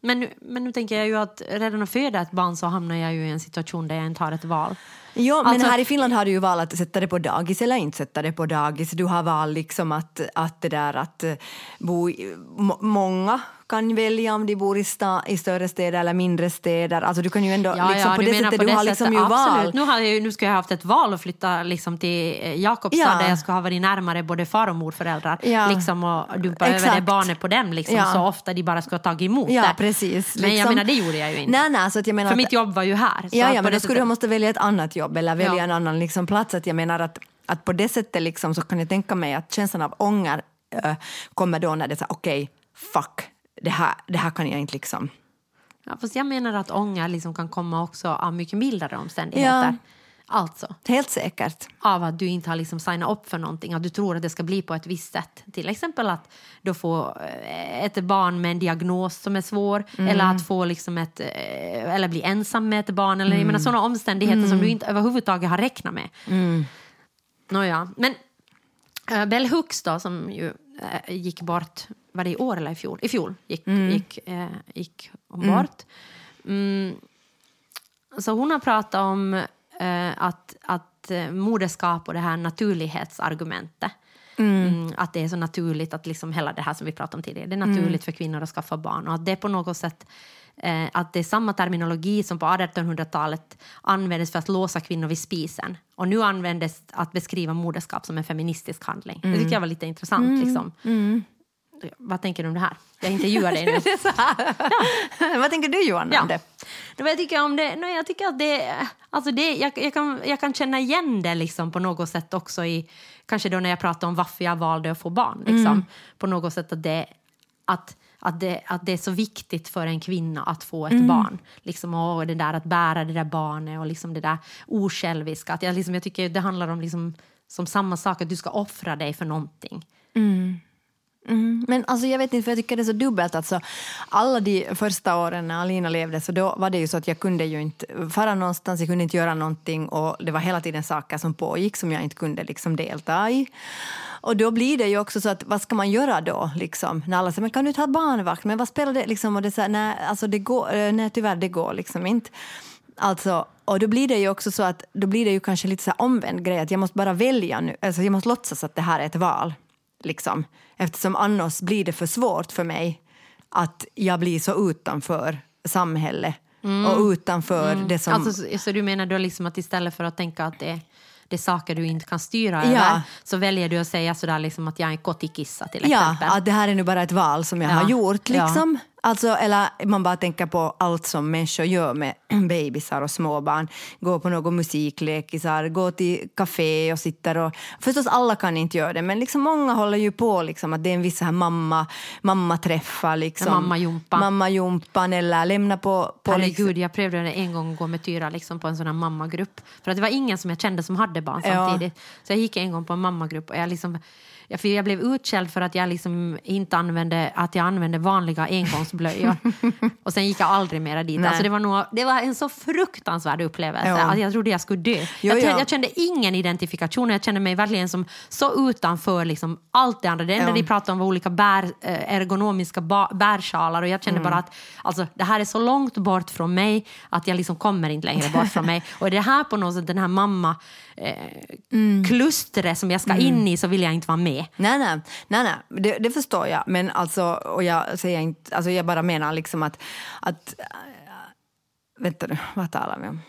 D: Men, nu, men nu tänker jag ju att redan att föda ett barn så hamnar jag ju i en situation där jag inte har ett val.
C: Jo, men
D: Alltså-
C: här i Finland har du ju val att sätta det på dagis eller inte sätta det på dagis. Du har val liksom att, att det där att eh, bo i, må, många kan välja om de bor i, sta, i större städer eller mindre städer. Alltså du kan ju ändå liksom, på
D: du
C: det sättet,
D: på
C: du
D: det
C: har liksom ju val.
D: Nu, har jag, nu ska jag ha haft ett val att flytta liksom till eh, Jakobstad
C: Ja.
D: där jag ska ha varit närmare både far och morföräldrar
C: Ja.
D: liksom, och dumpa över
C: Exakt.
D: det barnet på dem liksom,
C: Ja.
D: så ofta de bara ska ha tagit emot
C: Ja,
D: det.
C: precis.
D: Men jag
C: liksom.
D: menar, det gjorde jag ju inte.
C: Nej, nej, så att jag menar
D: För
C: att-
D: mitt jobb var ju här.
C: Ja, ja
D: på
C: men då skulle du måste välja ett annat jobb eller välja
D: Ja.
C: en annan liksom, plats. Att jag menar att, att på det sättet liksom, så kan jag tänka mig att känslan av ånger äh, kommer då när det är okej, fuck, det här, det här kan jag inte liksom
D: Ja, fast jag menar att ånger liksom kan komma också av mycket mildare omständigheter.
C: Ja.
D: Alltså,
C: Helt säkert.
D: av att du inte har liksom signat upp för någonting, att du tror att det ska bli på ett visst sätt. Till exempel att du får eh, ett barn med en diagnos som är svår, eller att få liksom ett, eh, eller bli ensam med ett barn, eller jag menar sådana omständigheter som du inte överhuvudtaget har räknat med. Nåja, men uh, Bell Hooks då, som ju gick bort, var det i år eller i fjol? I fjol gick, gick, eh, gick hon bort. Mm. Så hon har pratat om eh, att, att eh, moderskap och det här naturlighetsargumentet. Mm, att det är så naturligt att liksom hela det här som vi pratade om tidigare, det är naturligt för kvinnor att skaffa barn och att det på något sätt eh, att det är samma terminologi som på 1800-talet användes för att låsa kvinnor vid spisen och nu användes att beskriva moderskap som en feministisk handling. Det tycker jag var lite intressant. Liksom. Vad tänker du om det här? Jag intervjuar dig nu.
C: Vad tänker du Johan
D: Ja.
C: om det?
D: Vad jag tycker om det, nej, jag tycker att det, alltså det jag, jag, kan, jag kan känna igen det liksom på något sätt också i, kanske då när jag pratar om varför jag valde att få barn. Liksom, På något sätt att det, att, att, det, att det är så viktigt för en kvinna att få ett barn. Liksom, och det där att bära det där barnet och liksom det där osjälviska. Att jag, liksom, jag tycker det handlar om liksom, som samma sak, att du ska offra dig för någonting.
C: Mm, Mm, men alltså jag vet inte, för jag tycker det är så dubbelt. Alltså, alla de första åren när Alina levde så då var det ju så att jag kunde ju inte fara någonstans, jag kunde inte göra någonting och det var hela tiden saker som pågick som jag inte kunde liksom delta i. Och då blir det ju också så att vad ska man göra då? Liksom? När alla säger men kan du ta barnvakt? Men vad spelar det? Liksom, och det är så här, nej, alltså det går, eh, nej, tyvärr det går liksom inte. Alltså, och då blir det ju också så att då blir det ju kanske lite så här omvänd grej att jag måste bara välja nu, alltså jag måste låtsas att det här är ett val. Liksom. Eftersom annars blir det för svårt för mig att jag blir så utanför samhället och utanför det som...
D: Alltså, så, så du menar då liksom att istället för att tänka att det, det är saker du inte kan styra
C: Ja.
D: över så väljer du att säga sådär liksom att jag är en kottikissa till
C: ja,
D: exempel?
C: att det här är nu bara ett val som jag
D: Ja.
C: har gjort.
D: Ja.
C: Liksom. Alltså, eller man bara tänker på allt som människor gör med bebisar och småbarn. Gå på några musiklekisar, gå till café och sitter och... Förstås alla kan inte göra det, men liksom många håller ju på liksom, att det är en viss här mamma, mammaträffar. Liksom.
D: Mammajumpa.
C: Mammajumpan eller lämna på... på liksom,
D: Herregud, jag prövade en gång att gå med Tyra liksom på en sån här mammagrupp. För att det var ingen som jag kände som hade barn
C: Ja.
D: samtidigt. Så jag gick en gång på en mammagrupp och jag liksom... Jag, för jag blev utskälld för att jag liksom inte använde, att jag använde vanliga engångsblöjor. och sen gick jag aldrig mera dit.
C: Nej.
D: Alltså det, var nog, det var en så fruktansvärd upplevelse.
C: Ja.
D: Att jag trodde jag skulle dö.
C: Jo,
D: jag,
C: ja.
D: jag kände ingen identifikation. Jag kände mig verkligen som så utanför liksom allt det andra. Det enda
C: Ja.
D: de pratade om var olika bär, eh, ergonomiska bärsjalar och jag kände
C: Mm.
D: bara att alltså, det här är så långt bort från mig att jag liksom kommer inte längre bort från mig. Och det här på något sätt den här mamma eh,
C: Mm.
D: klustret som jag ska in i så vill jag inte vara med.
C: Nej, nej, nej, nej. Det, det förstår jag. Men alltså, och jag säger inte, alltså jag bara menar liksom att, att äh, vänta nu, vad talar vi om?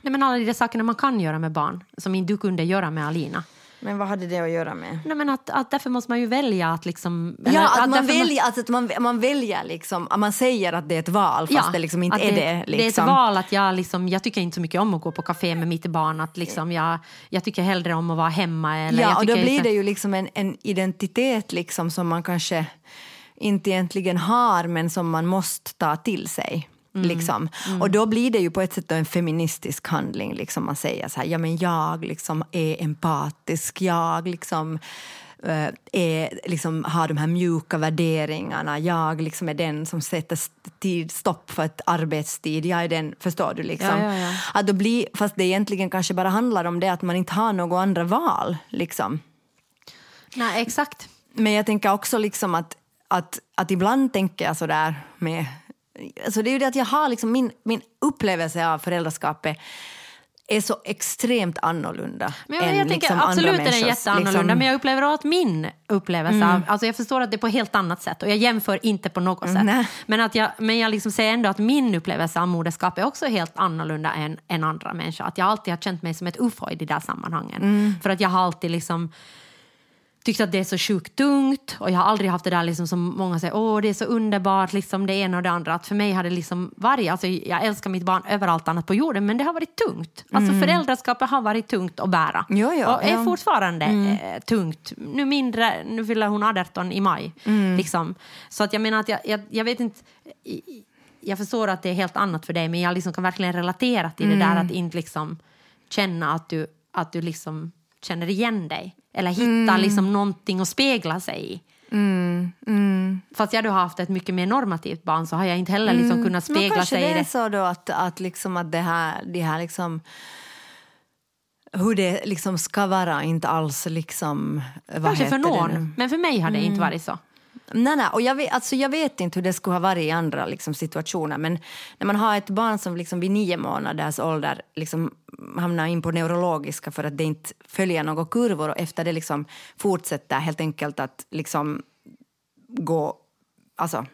D: Nej, men alla de där sakerna man kan göra med barn som inte du kunde göra med Alina.
C: Men vad hade det att göra med?
D: Nej, men att, att därför måste man ju välja att liksom... eller
C: Ja, att man
D: därför
C: väljer, alltså att man, man väljer liksom, att man säger att det är ett val fast det liksom inte
D: att
C: är det. Liksom.
D: Det är ett val att jag, liksom, jag tycker inte så mycket om att gå på café med mitt barn. Att liksom jag, jag tycker hellre om att vara hemma. Eller
C: Ja, och då blir
D: liksom-
C: det ju liksom en, en identitet liksom som man kanske inte egentligen har men som man måste ta till sig.
D: Mm.
C: Liksom. Och då blir det ju på ett sätt en feministisk handling. Liksom. Man säger så här, ja men jag liksom är empatisk, jag liksom eh, är, liksom, har de här mjuka värderingarna. Jag liksom är den som sätter tid, stopp för ett arbetstid. Jag är den, förstår du? Liksom.
D: Ja, ja, ja.
C: Att då blir, fast det egentligen kanske bara handlar om det att man inte har några andra val. Liksom.
D: Nej, exakt.
C: Men jag tänker också liksom att, att, att ibland tänker jag så där med... Alltså det är ju det att jag har liksom min, min upplevelse av föräldraskapet är så extremt annorlunda
D: Men jag,
C: än
D: jag tänker
C: liksom
D: absolut
C: andra
D: är den jätteannorlunda
C: liksom-
D: men jag upplever att min upplevelse av, alltså jag förstår att det är på ett helt annat sätt och jag jämför inte på något sätt.
C: Nej.
D: Men, att jag, men jag liksom säger ändå att min upplevelse av moderskap är också helt annorlunda än, än andra människor. Att jag alltid har känt mig som ett ufo i de där sammanhangen.
C: Mm.
D: För att jag har alltid liksom tyckt att det är så sjukt tungt och jag har aldrig haft det där liksom som många säger, åh det är så underbart, liksom det ena och det andra. Att för mig har det liksom varit, alltså jag älskar mitt barn över allt annat på jorden men det har varit tungt. Alltså föräldraskapet har varit tungt att bära.
C: Mm. Jo, jo,
D: och är
C: ja. Mm.
D: fortfarande eh, tungt. Nu mindre, nu fyller hon 18 i maj.
C: Mm.
D: Liksom. Så att jag menar att jag, jag, jag vet inte, i- jag förstår att det är helt annat för dig men jag liksom kan verkligen relatera till det där att inte liksom känna att du, att du liksom känner igen dig. Eller hitta liksom någonting att spegla sig i. Fast jag har haft ett mycket mer normativt barn så har jag inte heller liksom kunnat
C: Men
D: spegla
C: kanske
D: sig
C: det
D: i
C: är
D: det.
C: så då att, att, liksom att det här, det här liksom hur det liksom ska vara inte alls liksom... Vad
D: Kanske för
C: det
D: någon, men för mig har det inte varit så.
C: Nej, nej. Och jag, vet, alltså jag vet inte hur det skulle ha varit i andra liksom, situationer men när man har ett barn som liksom vid nio månaders ålder liksom hamnar in på neurologiska för att det inte följer några kurvor och efter det liksom fortsätter helt enkelt att liksom gå... Alltså,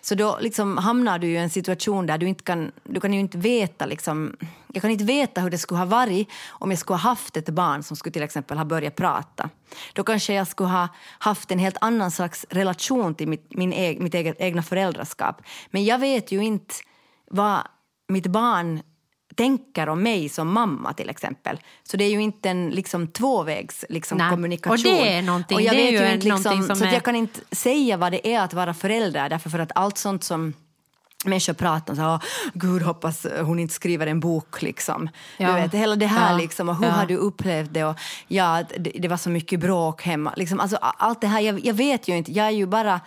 C: så då liksom hamnar du i en situation där du inte kan, du kan ju inte veta liksom, jag kan inte veta hur det skulle ha varit om jag skulle ha haft ett barn som skulle till exempel ha börjat prata. Då kanske jag skulle ha haft en helt annan slags relation till mitt, min eg, mitt eget, egna föräldraskap. Men jag vet ju inte vad mitt barn tänker om mig som mamma till exempel. Så det är ju inte en liksom, tvåvägs liksom,
D: Nej.
C: kommunikation.
D: Och det är någonting-
C: Och jag vet
D: ju
C: ju
D: en-
C: liksom,
D: som
C: så
D: är-
C: jag kan inte säga vad det är att vara förälder därför för att allt sånt som människor pratar om, så, här, gud hoppas hon inte skriver en bok liksom.
D: Ja.
C: Du vet, hela det här
D: Ja.
C: liksom, och hur
D: Ja.
C: har du upplevt det och ja, det, det var så mycket bråk hemma. Liksom, alltså, allt det här, jag, jag vet ju inte, jag är ju bara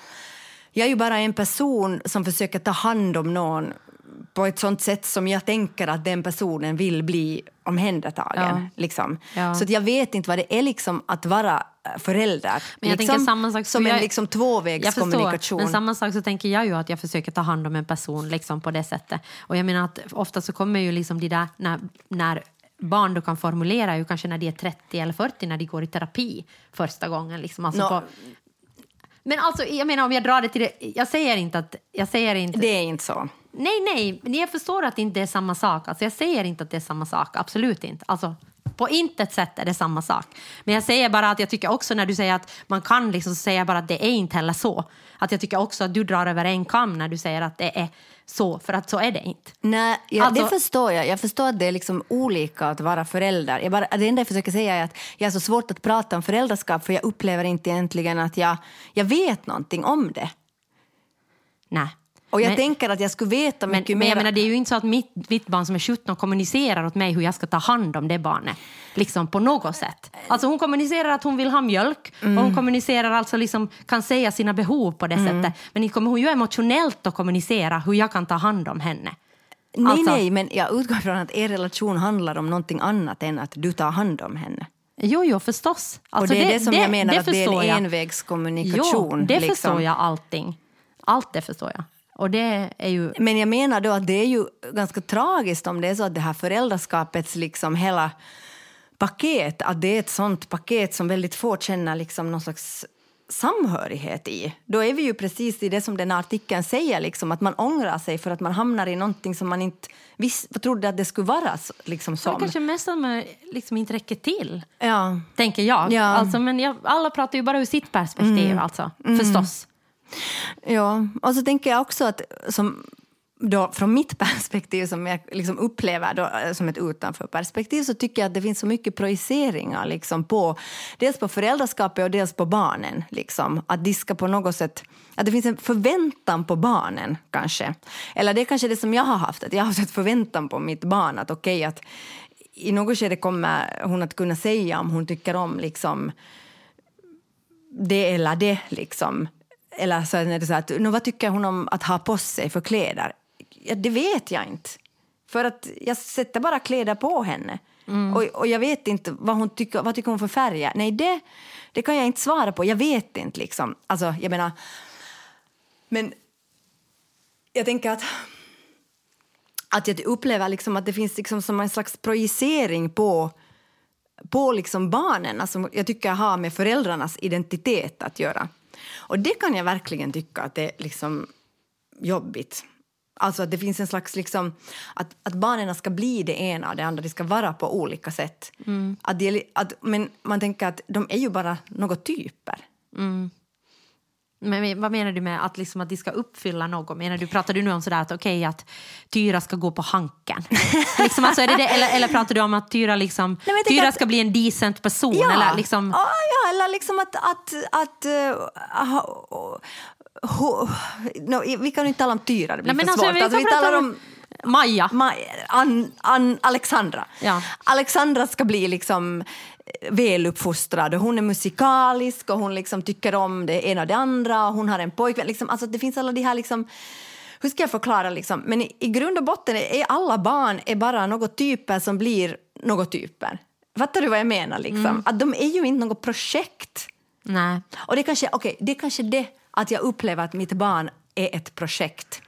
C: jag är ju bara en person som försöker ta hand om någon på ett sånt sätt som jag tänker att den personen vill bli omhändertagen.
D: Ja.
C: Liksom.
D: Ja.
C: Så jag vet inte vad det är liksom att vara eh, förälder.
D: Men jag
C: liksom,
D: tänker samma sak,
C: som
D: för
C: en
D: jag-
C: liksom
D: Jag
C: tvåvägskommunikation.
D: men samma sak så tänker jag ju att jag försöker ta hand om en person liksom på det sättet. Och jag menar att ofta så kommer ju liksom de där, när, när barn då kan formulera ju kanske när de är 30 eller 40 när de går i terapi första gången. Liksom, alltså
C: Nå-
D: på, men alltså, jag menar om jag drar det till det, jag säger inte att, jag säger inte,
C: Det är inte så.
D: Nej nej, jag förstår att det inte är samma sak. Alltså, jag säger inte att det är samma sak, absolut inte. Alltså, på intet sätt är det samma sak. Men jag säger bara att jag tycker också när du säger att man kan liksom, jag bara att det är inte heller så. Att jag tycker också att du drar över en kam när du säger att det är så, för att så är det inte.
C: Nej, ja,
D: Alltså-
C: det förstår jag. Jag förstår att det är liksom olika att vara förälder. Jag bara, det enda jag försöker säga är att jag är så svårt att prata om föräldraskap för jag upplever inte egentligen att jag, jag vet någonting om det.
D: Nej.
C: Och jag
D: men,
C: tänker att jag skulle veta
D: men,
C: mycket
D: men jag
C: mer.
D: menar, det är ju inte så att mitt, mitt barn som är 17 kommunicerar åt mig hur jag ska ta hand om det barnet. Liksom på något sätt. Alltså hon kommunicerar att hon vill ha mjölk och
C: Mm.
D: hon kommunicerar alltså liksom, kan säga sina behov på det sättet. Men inte kommer hon ju emotionellt att kommunicera hur jag kan ta hand om henne.
C: nej,
D: alltså-
C: nej, men jag utgår från att er relation handlar om någonting annat än att du tar hand om henne.
D: Jo, jo, förstås. Alltså,
C: och det är det, som jag menar att det är en
D: jag.
C: envägskommunikation.
D: Jo, det
C: liksom.
D: förstår jag allting. Allt det förstår jag. Och det är ju...
C: Men jag menar då att det är ju ganska tragiskt om det är så att det här föräldraskapets liksom hela paket, att det är ett sånt paket som väldigt få känner liksom någon slags samhörighet i. Då är vi ju precis i det som den här artikeln säger, liksom, att man ångrar sig för att man hamnar i någonting som man inte visst, trodde att det skulle vara liksom,
D: Det
C: som.
D: kanske mest som eh, liksom inte räcker till.
C: Ja.
D: tänker jag.
C: Ja. Mm.
D: Alltså, men jag, alla pratar ju bara ur sitt perspektiv, alltså. förstås.
C: Ja, och så tänker jag också att som då, från mitt perspektiv som jag liksom upplever då, eh, som ett utanförperspektiv så tycker jag att det finns så mycket projiceringar liksom på dels på föräldraskapet och dels på barnen. Liksom. Att de ska på något sätt, att det finns en förväntan på barnen kanske. Eller det är kanske det som jag har haft, att jag har haft förväntan på mitt barn att okej att i något skede kommer hon att kunna säga om hon tycker om liksom det eller det. Liksom. Eller så är det så att, "Nå, vad tycker hon om att ha på sig för kläder? Ja, det vet jag inte. För att jag sätter bara kläder på henne. Och, och jag vet inte vad hon tycker, vad tycker hon för färger. Nej, det, det kan jag inte svara på. Jag vet inte liksom. Alltså, jag menar... Men jag tänker att att jag upplever liksom att det finns liksom som en slags projicering på, på liksom barnen. Alltså jag tycker har med föräldrarnas identitet att göra. Och det kan jag verkligen tycka att det är liksom jobbigt. Alltså att det finns en slags liksom, att, att barnen ska bli det ena och det andra, de ska vara på olika sätt. Att de, att, men man tänker att de är ju bara några typer.
D: Men men vad menar du med att, liksom att de ska uppfylla något? Menar du, pratar du nu om sådär att okej att Tyra ska gå på Hanken? liksom, alltså, är det det, eller, eller pratar du om att Tyra, liksom,
C: tänker
D: Tyra
C: att-
D: ska bli en decent person?
C: Ja,
D: Eller liksom,
C: ja, ja eller liksom att... att, att uh, ho, no, vi kan ju inte tala om Tyra, det blir
D: Nej,
C: för
D: alltså,
C: svårt.
D: vi
C: Alltså, vi talar
D: om- Maja.
C: Ma- Ann, Ann, Alexandra.
D: Ja.
C: Alexandra ska bli liksom väluppfostrad och hon är musikalisk och hon liksom tycker om det ena och det andra och hon har en pojkvän. Liksom, alltså det finns alla de här liksom, hur ska jag förklara liksom? Men i, i grund och botten är alla barn är bara något typer som blir något typer. Fattar du vad jag menar liksom?
D: Mm.
C: Att de är ju inte något projekt.
D: Nej.
C: Och det kanske, okay, det är kanske det att jag upplever att mitt barn är ett projekt.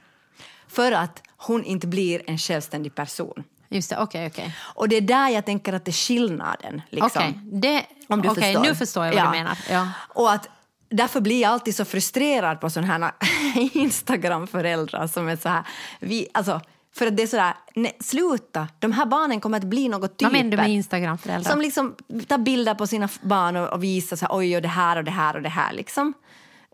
C: För att hon inte blir en självständig person.
D: Just det, okej, okej.
C: Och det är där jag tänker att det är skillnaden. Liksom.
D: Okej, det-
C: Om du
D: okej,
C: förstår.
D: nu förstår jag vad du menar. Ja.
C: Och att därför blir jag alltid så frustrerad på sådana här Instagram-föräldrar som är så här... Vi, alltså, för att det är så där, nej, sluta, de här barnen kommer att bli något typer.
D: Vad menar du med Instagram-föräldrar?
C: Som liksom tar bilder på sina barn och, och visar så här, oj och det här och det här och det här liksom.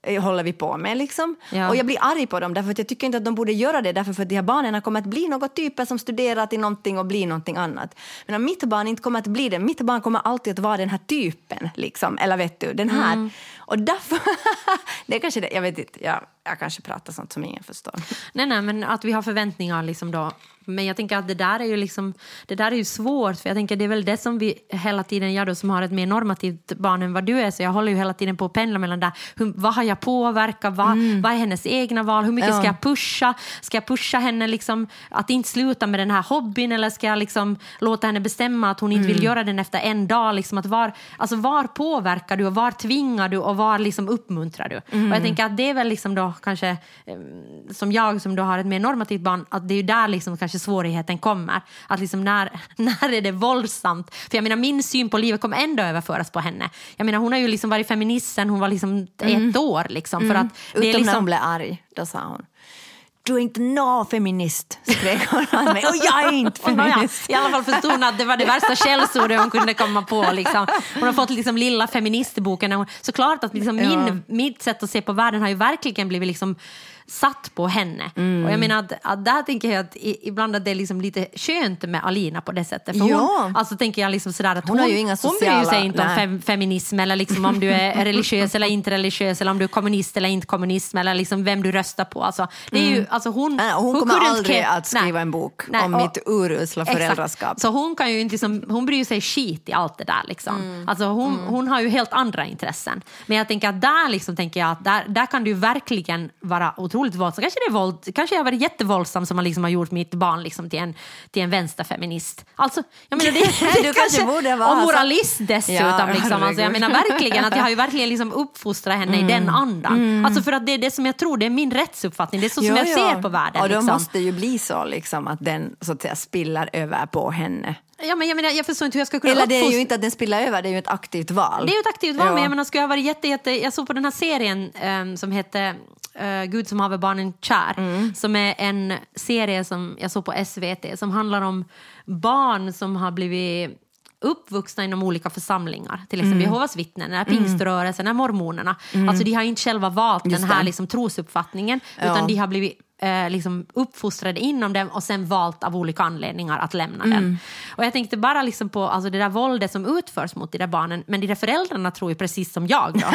C: Eh, håller vi på med liksom.
D: Ja.
C: Och jag blir arg på dem därför att jag tycker inte att de borde göra det därför för att de här barnen kommer att bli något typer som studerar till någonting och blir någonting annat. Men om mitt barn inte kommer att bli det, mitt barn kommer alltid att vara den här typen liksom, eller vet du, den här.
D: Mm.
C: Och därför, det är kanske det, jag vet inte, jag, jag kanske pratar sånt som ingen förstår.
D: Nej, nej, men att vi har förväntningar liksom då. Men jag tänker att det där är ju liksom, det där är ju svårt för jag tänker det är väl det som vi hela tiden, jag då som har ett mer normativt barn än vad du är, så jag håller ju hela tiden på att pendla mellan där, hur, vad har jag påverkat, vad, vad är hennes egna val, hur mycket
C: Mm. Ja.
D: ska jag pusha, ska jag pusha henne liksom att inte sluta med den här hobbyn eller ska jag liksom låta henne bestämma att hon inte
C: Mm.
D: vill göra den efter en dag, liksom att var, alltså var påverkar du och var tvingar du och var liksom uppmuntrar du?
C: Mm.
D: Och jag tänker att det är väl liksom då kanske eh, som jag som då har ett mer normativt barn, att det är ju där liksom kanske svårigheten kommer. Att liksom när, när är det våldsamt? För jag menar min syn på livet kommer ändå överföras på henne. Jag menar hon har ju liksom varit feminist sen hon var liksom ett år liksom. För att det
C: Mm. Utom
D: är
C: när hon
D: liksom,
C: blev arg, då sa hon du är inte nå feminist, skrek hon mig. Och jag är inte feminist.
D: I alla fall förstod hon att det var det värsta källsordet hon kunde komma på. Liksom. Hon har fått liksom lilla feministboken. Hon, såklart att liksom
C: Ja.
D: min, mitt sätt att se på världen har ju verkligen blivit liksom satt på henne.
C: Mm.
D: Och jag menar att, att där tänker jag att ibland att det är liksom lite skönt med Alina på det sättet. För
C: Ja.
D: hon, alltså tänker jag liksom sådär att
C: Hon har ju inga
D: hon bryr sig
C: sociala-
D: inte om fem, feminism eller liksom om du är religiös eller inte religiös eller om du är kommunist eller inte kommunist eller liksom vem du röstar på. Alltså, det är ju, alltså hon,
C: Nej, och hon kommer aldrig att skriva
D: Nej.
C: en bok om
D: och-
C: mitt urusla
D: Exakt.
C: föräldraskap.
D: Så hon kan ju inte liksom, hon bryr sig skit i allt det där liksom.
C: Mm.
D: Alltså hon, hon har ju helt andra intressen. Men jag tänker att där liksom tänker jag att där, där kan du verkligen vara otroligt våldsam. Kanske det är våld, kanske jag har varit jättevåldsam som har liksom har gjort mitt barn liksom till en, till en vänsterfeminist. Alltså, jag menar det,
C: Du kanske borde vara
D: Och moralist dessutom.
C: Ja,
D: liksom. alltså, jag menar verkligen att jag har ju verkligen liksom uppfostrat henne i den andan. Alltså för att det är det som jag tror, det är min rättsuppfattning. Det är så som
C: Jo,
D: jag
C: jo.
D: ser på världen.
C: Och då
D: liksom.
C: måste ju bli så liksom, att den så att säga, spillar över på henne.
D: Ja, men jag, menar, jag förstår inte hur jag ska kunna
C: Eller det är ju inte att den spillar över, det är ju ett aktivt val.
D: Det är ju ett aktivt val,
C: Ja.
D: men jag menar, skulle jag vara jätte, jätte... Jag såg på den här serien ehm, som hette uh, Gud som haver barnen kär,
C: Mm.
D: som är en serie som jag såg på SVT som handlar om barn som har blivit uppvuxna inom olika församlingar, till
C: Mm.
D: exempel Jehovas vittnen, eller pingströrelsen, eller mormonerna. Alltså de har inte själva valt
C: Just
D: den här
C: det.
D: liksom, trosuppfattningen,
C: Ja.
D: utan de har blivit eh, liksom uppfostrade inom dem och sen valt av olika anledningar att lämna den. Och jag tänkte bara liksom på alltså, det där våldet som utförs mot de där barnen, men de där föräldrarna tror ju precis som jag. Då.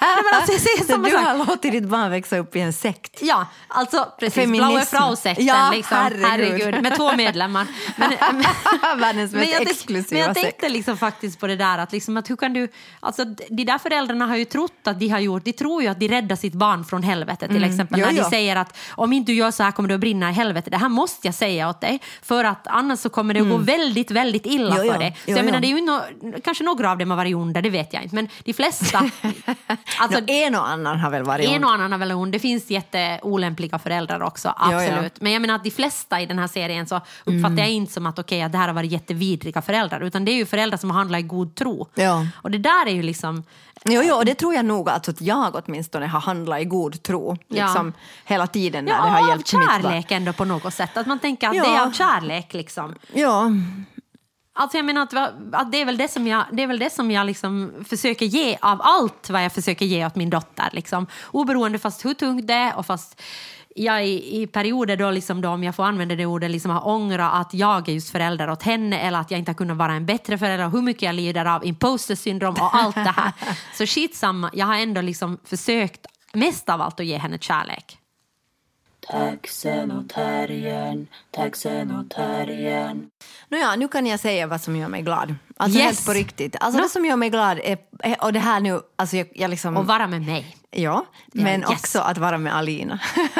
D: Men alltså, jag
C: Så du
D: sak.
C: har låtit ditt barn växa upp i en sekt?
D: Ja, alltså precis. Blaue Frau-sekten,
C: Ja,
D: liksom.
C: herregud.
D: herregud. Med två medlemmar. Men,
C: Världens mest
D: jag, tänk-
C: exklusiva
D: men jag
C: sekt.
D: tänkte liksom faktiskt på det där att, liksom att hur kan du, alltså de där föräldrarna har ju trott att de har gjort, de tror ju att de räddar sitt barn från helvetet till exempel.
C: Jo,
D: när
C: jo.
D: de säger att om inte du gör så här kommer du att brinna i helvetet. Det här måste jag säga åt dig för att annars så kommer det att gå väldigt, väldigt illa
C: Jo, jo.
D: för dig. Så
C: Jo,
D: jag
C: jo.
D: menar det är ju no, kanske några av dem har varit onda, det vet jag inte. Men de flesta, alltså
C: Nå, en och annan har väl varit
D: en
C: ond.
D: och annan har väl hon. Det finns jätteolämpliga föräldrar också,
C: Ja, ja.
D: absolut. Men jag menar att de flesta i den här serien så uppfattar jag inte som att okej, att det här har varit jättevidriga föräldrar. Utan det är ju föräldrar som har handlat i god tro.
C: Ja.
D: Och det där är ju liksom...
C: Jo, jo, och det tror jag nog alltså att jag åtminstone har handlat i god tro
D: Ja.
C: liksom, hela tiden när
D: Ja,
C: det har
D: av
C: hjälpt mitt barn.
D: kärlek ändå på något sätt. Att man tänker att
C: Ja.
D: det är av kärlek liksom.
C: Ja,
D: Alltså jag menar att, att det är väl det som jag, det är väl det som jag liksom försöker ge av allt vad jag försöker ge åt min dotter. Liksom. Oberoende fast hur tungt det är och fast jag i, i perioder då, liksom då, om jag får använda det ordet, liksom har ångrat att jag är just förälder åt henne eller att jag inte har kunnat vara en bättre förälder och hur mycket jag lider av imposter syndrom och allt det här. Så skitsamma, jag har ändå liksom försökt mest av allt att ge henne kärlek.
B: Taxen och terriern, taxen och terriern.
C: Nåja, nu kan jag säga vad som gör mig glad. Alltså
D: Yes.
C: helt på riktigt. Alltså
D: Nå.
C: det som gör mig glad är, och det här nu, alltså jag, jag liksom...
D: Och vara med mig.
C: Ja, men
D: yes.
C: också att vara med Alina.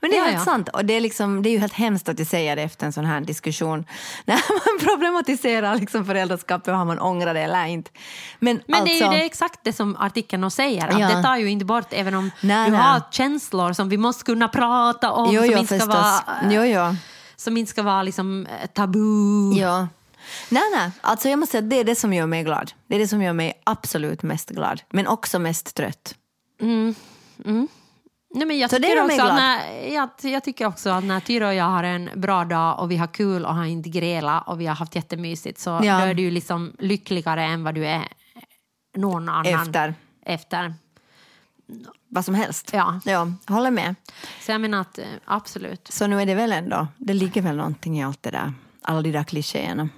C: men det är
D: Ja,
C: helt
D: ja.
C: sant. Och det är, liksom, det är ju helt hemskt att jag säger det efter en sån här diskussion. När man problematiserar liksom föräldraskapet och har man ångrar det eller inte. Men,
D: Men
C: alltså,
D: det är ju det exakt det som artikeln säger. Att
C: Ja.
D: Det tar ju inte bort, även om
C: Nej,
D: du
C: nej.
D: har känslor som vi måste kunna prata om,
C: Jo,
D: som,
C: jo,
D: inte ska
C: förstås.
D: vara,
C: Jo, jo.
D: som inte ska vara liksom, eh, tabu.
C: Ja. Nej, nej. Alltså jag måste säga att det är det som gör mig glad. Det är det som gör mig absolut mest glad. Men också mest trött.
D: Nej, men jag,
C: Så
D: tycker också att när, jag, jag tycker också att när Tyra och jag har en bra dag och vi har kul och har inte grälat och vi har haft jättemysigt så
C: Ja.
D: då är du liksom lyckligare än vad du är någon annan
C: Efter.
D: efter.
C: Vad som helst.
D: Ja.
C: ja håller med.
D: Så jag menar att eh, absolut.
C: Så nu är det väl ändå, det ligger väl någonting i allt det där. Alla de där klichéerna.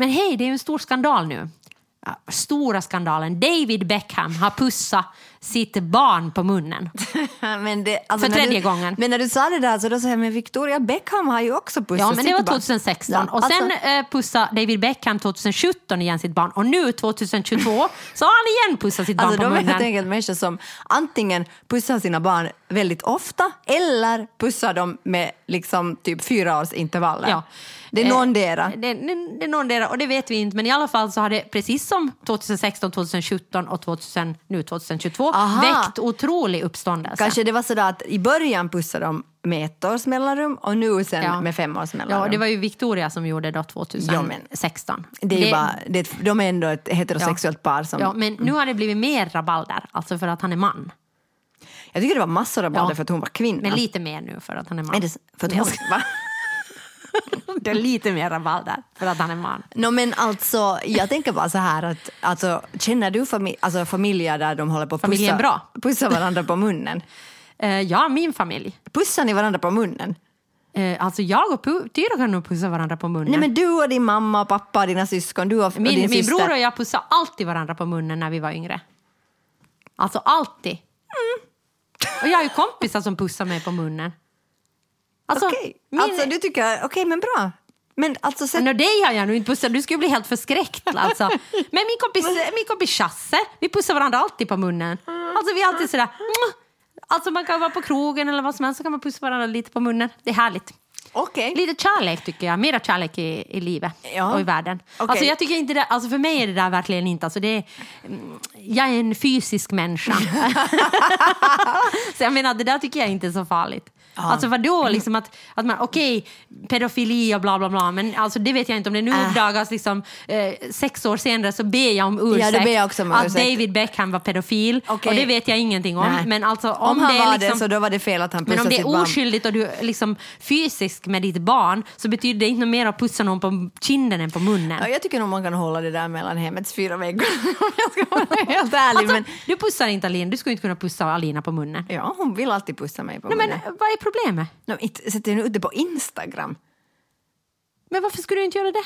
D: Men hej, det är ju en stor skandal nu. Stora skandalen. David Beckham har pussat sitt barn på munnen.
C: det, alltså
D: För tredje
C: du,
D: gången.
C: Men när du sa det där så då sa jag, men Victoria Beckham har ju också pussat
D: Ja, men det
C: sitt
D: var
C: barn.
D: 2016.
C: Ja,
D: och sen
C: alltså-
D: eh, pussade David Beckham 2017 igen sitt barn. Och nu 2022 så har han igen pussat sitt barn
C: Alltså
D: på
C: de är helt
D: munnen.
C: enkelt människor som antingen pussar sina barn väldigt ofta eller pussar dem med liksom typ fyra års intervaller.
D: Ja.
C: Det är
D: Eh,
C: någondera.
D: Det, det, det är någondera och det vet vi inte. Men i alla fall så har det precis som 2016, 2017 och 2000, nu 2022
C: Aha.
D: väckt otrolig uppståndelse.
C: Kanske det var så att i början pussade de med ett års mellanrum och nu sen
D: Ja.
C: med fem års mellanrum.
D: Ja, och det var ju Victoria som gjorde det då 2016.
C: det är ju bara, det, de är ändå ett heterosexuellt par som...
D: Ja, men nu har det blivit mer rabalder, alltså för att han är man.
C: Jag tycker det var massor av rabalder
D: Ja.
C: för att hon var kvinna.
D: Men lite mer nu för att han är man.
C: Är det, för att hon, va?
D: Det är lite mer rabalder för att han är man.
C: No, men alltså, jag tänker bara så här att alltså, känner du fami- alltså, familjer där de håller på att pussa,
D: bra.
C: pussa varandra på munnen?
D: Eh, ja, min familj.
C: Pussar ni varandra på munnen?
D: Eh, alltså jag och Tyra kan nog pussa varandra på munnen.
C: Nej men du och din mamma och pappa och dina syskon, du och, och din
D: min, min
C: syster.
D: bror och jag pussade alltid varandra på munnen när vi var yngre. Alltså alltid. Och jag har ju kompisar som pussar mig på munnen. Alltså,
C: Okej,
D: min,
C: alltså du tycker, okej men bra. Men alltså, sätt,
D: Nå, dig har jag nog inte pussat, du skulle bli helt förskräckt. Alltså. Men min kompis, min kompis Chasse, vi pussar varandra alltid på munnen. Alltså vi är alltid sådär... "Mwah." Alltså man kan vara på krogen eller vad som helst så kan man pussa varandra lite på munnen. Det är härligt.
C: okej.
D: Lite kärlek tycker jag, mera kärlek i, i livet
C: Ja.
D: och i världen.
C: Okej.
D: Alltså jag tycker inte det, alltså för mig är det där verkligen inte, alltså det är, mm, jag är en fysisk människa. så jag menar det där tycker jag inte är så farligt. Alltså vadå, liksom att, att man, okej, pedofili och bla bla bla, men alltså det vet jag inte om det nu
C: Äh.
D: uppdagas liksom eh, sex år senare så ber jag om ursäkt.
C: Ja, ber jag också om
D: att
C: ursäkt.
D: David Beckham var pedofil
C: Okej.
D: och det vet jag ingenting om.
C: Nej.
D: Men alltså om,
C: Om han
D: det är
C: var
D: liksom,
C: det så då var det fel att han
D: men om det är oskyldigt och du är liksom fysisk med ditt barn så betyder det inte mer att pussa någon på kinden än på munnen.
C: Ja, jag tycker nog man kan hålla det där mellan hemmets fyra väggar om jag ska vara helt ärlig.
D: Alltså,
C: men,
D: Du pussar inte Alina, du skulle inte kunna pussa Alina på munnen.
C: ja, hon vill alltid pussa mig på
D: Nej, men
C: munnen.
D: vad är problemet?
C: No, inte sätter jag nu ut det på Instagram.
D: Men varför skulle du inte göra det?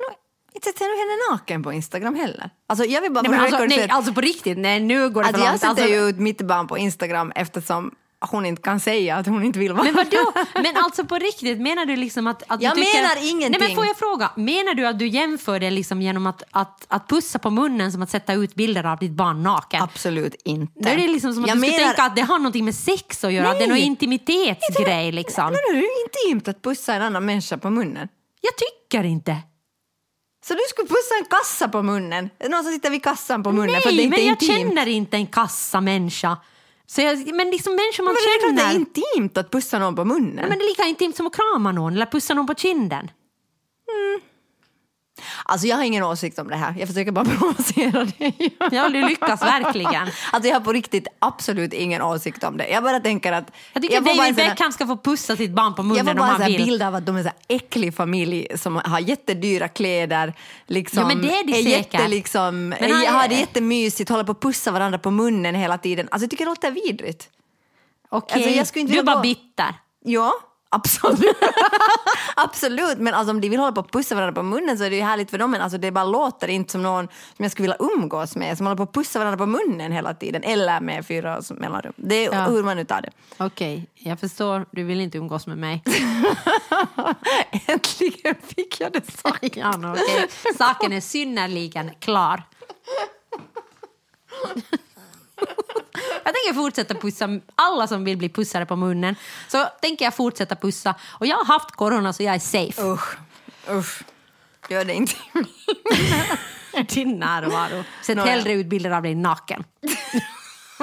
C: No, inte sätter jag nu henne naken på Instagram heller. Alltså, jag vill bara
D: Nej, men alltså, nej, alltså på riktigt, nej nu går det
C: Alltså
D: för
C: jag
D: långt.
C: sätter
D: Alltså,
C: ju ut mitt barn på Instagram eftersom hon inte kan säga att hon inte vill vara
D: men vadå? Men alltså på riktigt, menar du liksom att, att
C: Jag
D: du tycker...
C: menar ingenting.
D: Nej, men får jag fråga, menar du att du jämför det liksom genom att, att, att pussa på munnen som att sätta ut bilder av ditt barn naken?
C: Absolut inte.
D: Då är det liksom som att
C: Jag
D: du skulle
C: menar-
D: tänka att det har någonting med sex att göra, att det är någon
C: Nej.
D: intimitetsgrej liksom.
C: Men är det intimt att pussa en annan människa på munnen?
D: Jag tycker inte.
C: Så du skulle pussa en kassa på munnen? Någon som sitter vid kassan på munnen för att det
D: Nej,
C: inte
D: men
C: är
D: jag
C: intimt?
D: känner inte en kassamänniska. Så jag, men liksom människor man
C: Men det är klart
D: känner.
C: det är intimt att pussa någon på munnen.
D: Men det är lika intimt som att krama någon eller pussa någon på kinden.
C: Alltså jag har ingen åsikt om det här. Jag försöker bara provocera dig.
D: Ja, du lyckas verkligen.
C: Alltså jag har på riktigt absolut ingen åsikt om det. Jag bara tänker att...
D: Jag tycker
C: får bara
D: David
C: en
D: Beckham ska få pussa sitt barn på
C: Jag
D: munnen
C: får
D: om
C: bara en
D: han
C: sån här
D: vill.
C: bild av att de är en äcklig familj som har jättedyra kläder. Liksom,
D: Jo, men det är de säkert.
C: Jätte, liksom,
D: Men han är-
C: har det jättemysigt, håller på att pussa varandra på munnen hela tiden. Alltså jag tycker det låter vidrigt.
D: Okej,
C: Alltså, jag skulle inte
D: du är bara
C: gå-
D: bitter.
C: Ja, Absolut. Absolut, men alltså, om de vill hålla på och pussa varandra på munnen så är det ju härligt för dem, men alltså, det bara låter inte som någon som jag skulle vilja umgås med, som håller på och pussa varandra på munnen hela tiden, eller med fyra års mellanrum. Det är
D: Ja.
C: hur man nu tar det.
D: Okej, jag förstår. Du vill inte umgås med mig.
C: Äntligen fick jag det sagt.
D: ja, no, okej. Saken är synnerligen klar. Jag tänker fortsätta pussa alla som vill bli pussade på munnen. Så tänker jag fortsätta pussa. Och jag har haft corona så jag är safe.
C: Usch, usch. Gör det inte.
D: Din närvaro. Sätt hellre ut bilder av dig naken.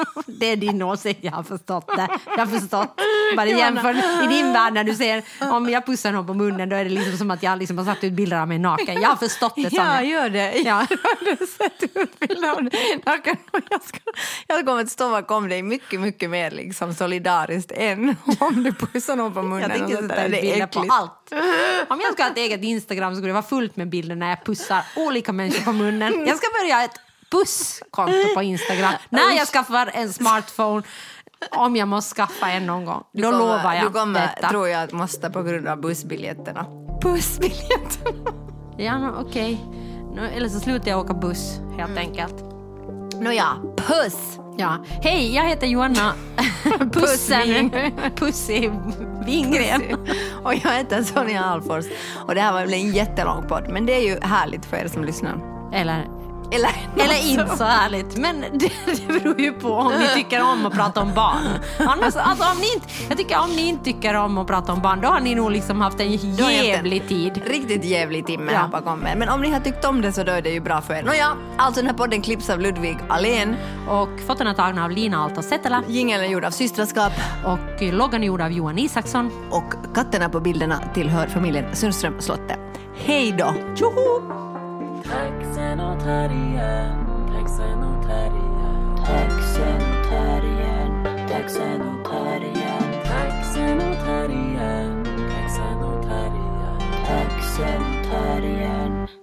D: Det är din åsikt, jag har förstått det. Jag har förstått. Bara jämför i din värld när du säger om jag pussar någon på munnen då är det liksom som att jag liksom har satt ut bilder av mig naken. Jag har förstått det som
C: Ja, gör det.
D: Ja.
C: Jag har sett ut bilder av dig naken jag, ska, jag kommer att stå bakom dig mycket, mycket mer liksom solidariskt än om du pussar någon på munnen.
D: Jag tänker sätta ut bilder på allt. Om jag skulle ha ett eget Instagram så skulle det vara fullt med bilder när jag pussar olika människor på munnen. Jag ska börja ett pusskonto på Instagram när jag skaffar en smartphone. Om jag måste skaffa en någon gång. Då
C: kommer-
D: lovar jag
C: Du kommer,
D: detta.
C: tror jag, att måste på grund av bussbiljetterna. Bussbiljetterna?
D: Ja, no, okej. No, eller så slutar jag åka buss helt
C: Mm.
D: enkelt.
C: Nåja, puss!
D: Ja. Hej, jag heter Johanna Pussen Pussy Wingren.
C: Och jag heter Sonja Alfors. Och det här var väl en jättelång podd, men det är ju härligt för er som lyssnar.
D: Eller,
C: Eller,
D: eller inte så härligt, men det, det beror ju på om ni tycker om att prata om barn. Annars, alltså, om ni inte, jag tycker om ni inte tycker om att prata om barn, då har ni nog liksom haft en jävlig tid.
C: Riktigt jävlig timme
D: Ja.
C: här bakom er. Men om ni har tyckt om det så då är det ju bra för er. Nåja, alltså den här podden klipps av Ludvig Alén.
D: Och fotona tagna av Lina Aalto Setälä
C: Jingeln gjord av Systraskap
D: och loggan är gjord av Johan Isaksson.
C: och katterna på bilderna tillhör familjen Sundström Slotte. Hej då! Tjoho!
A: Taxen och terriern, taxen och terriern,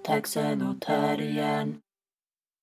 B: Taxen och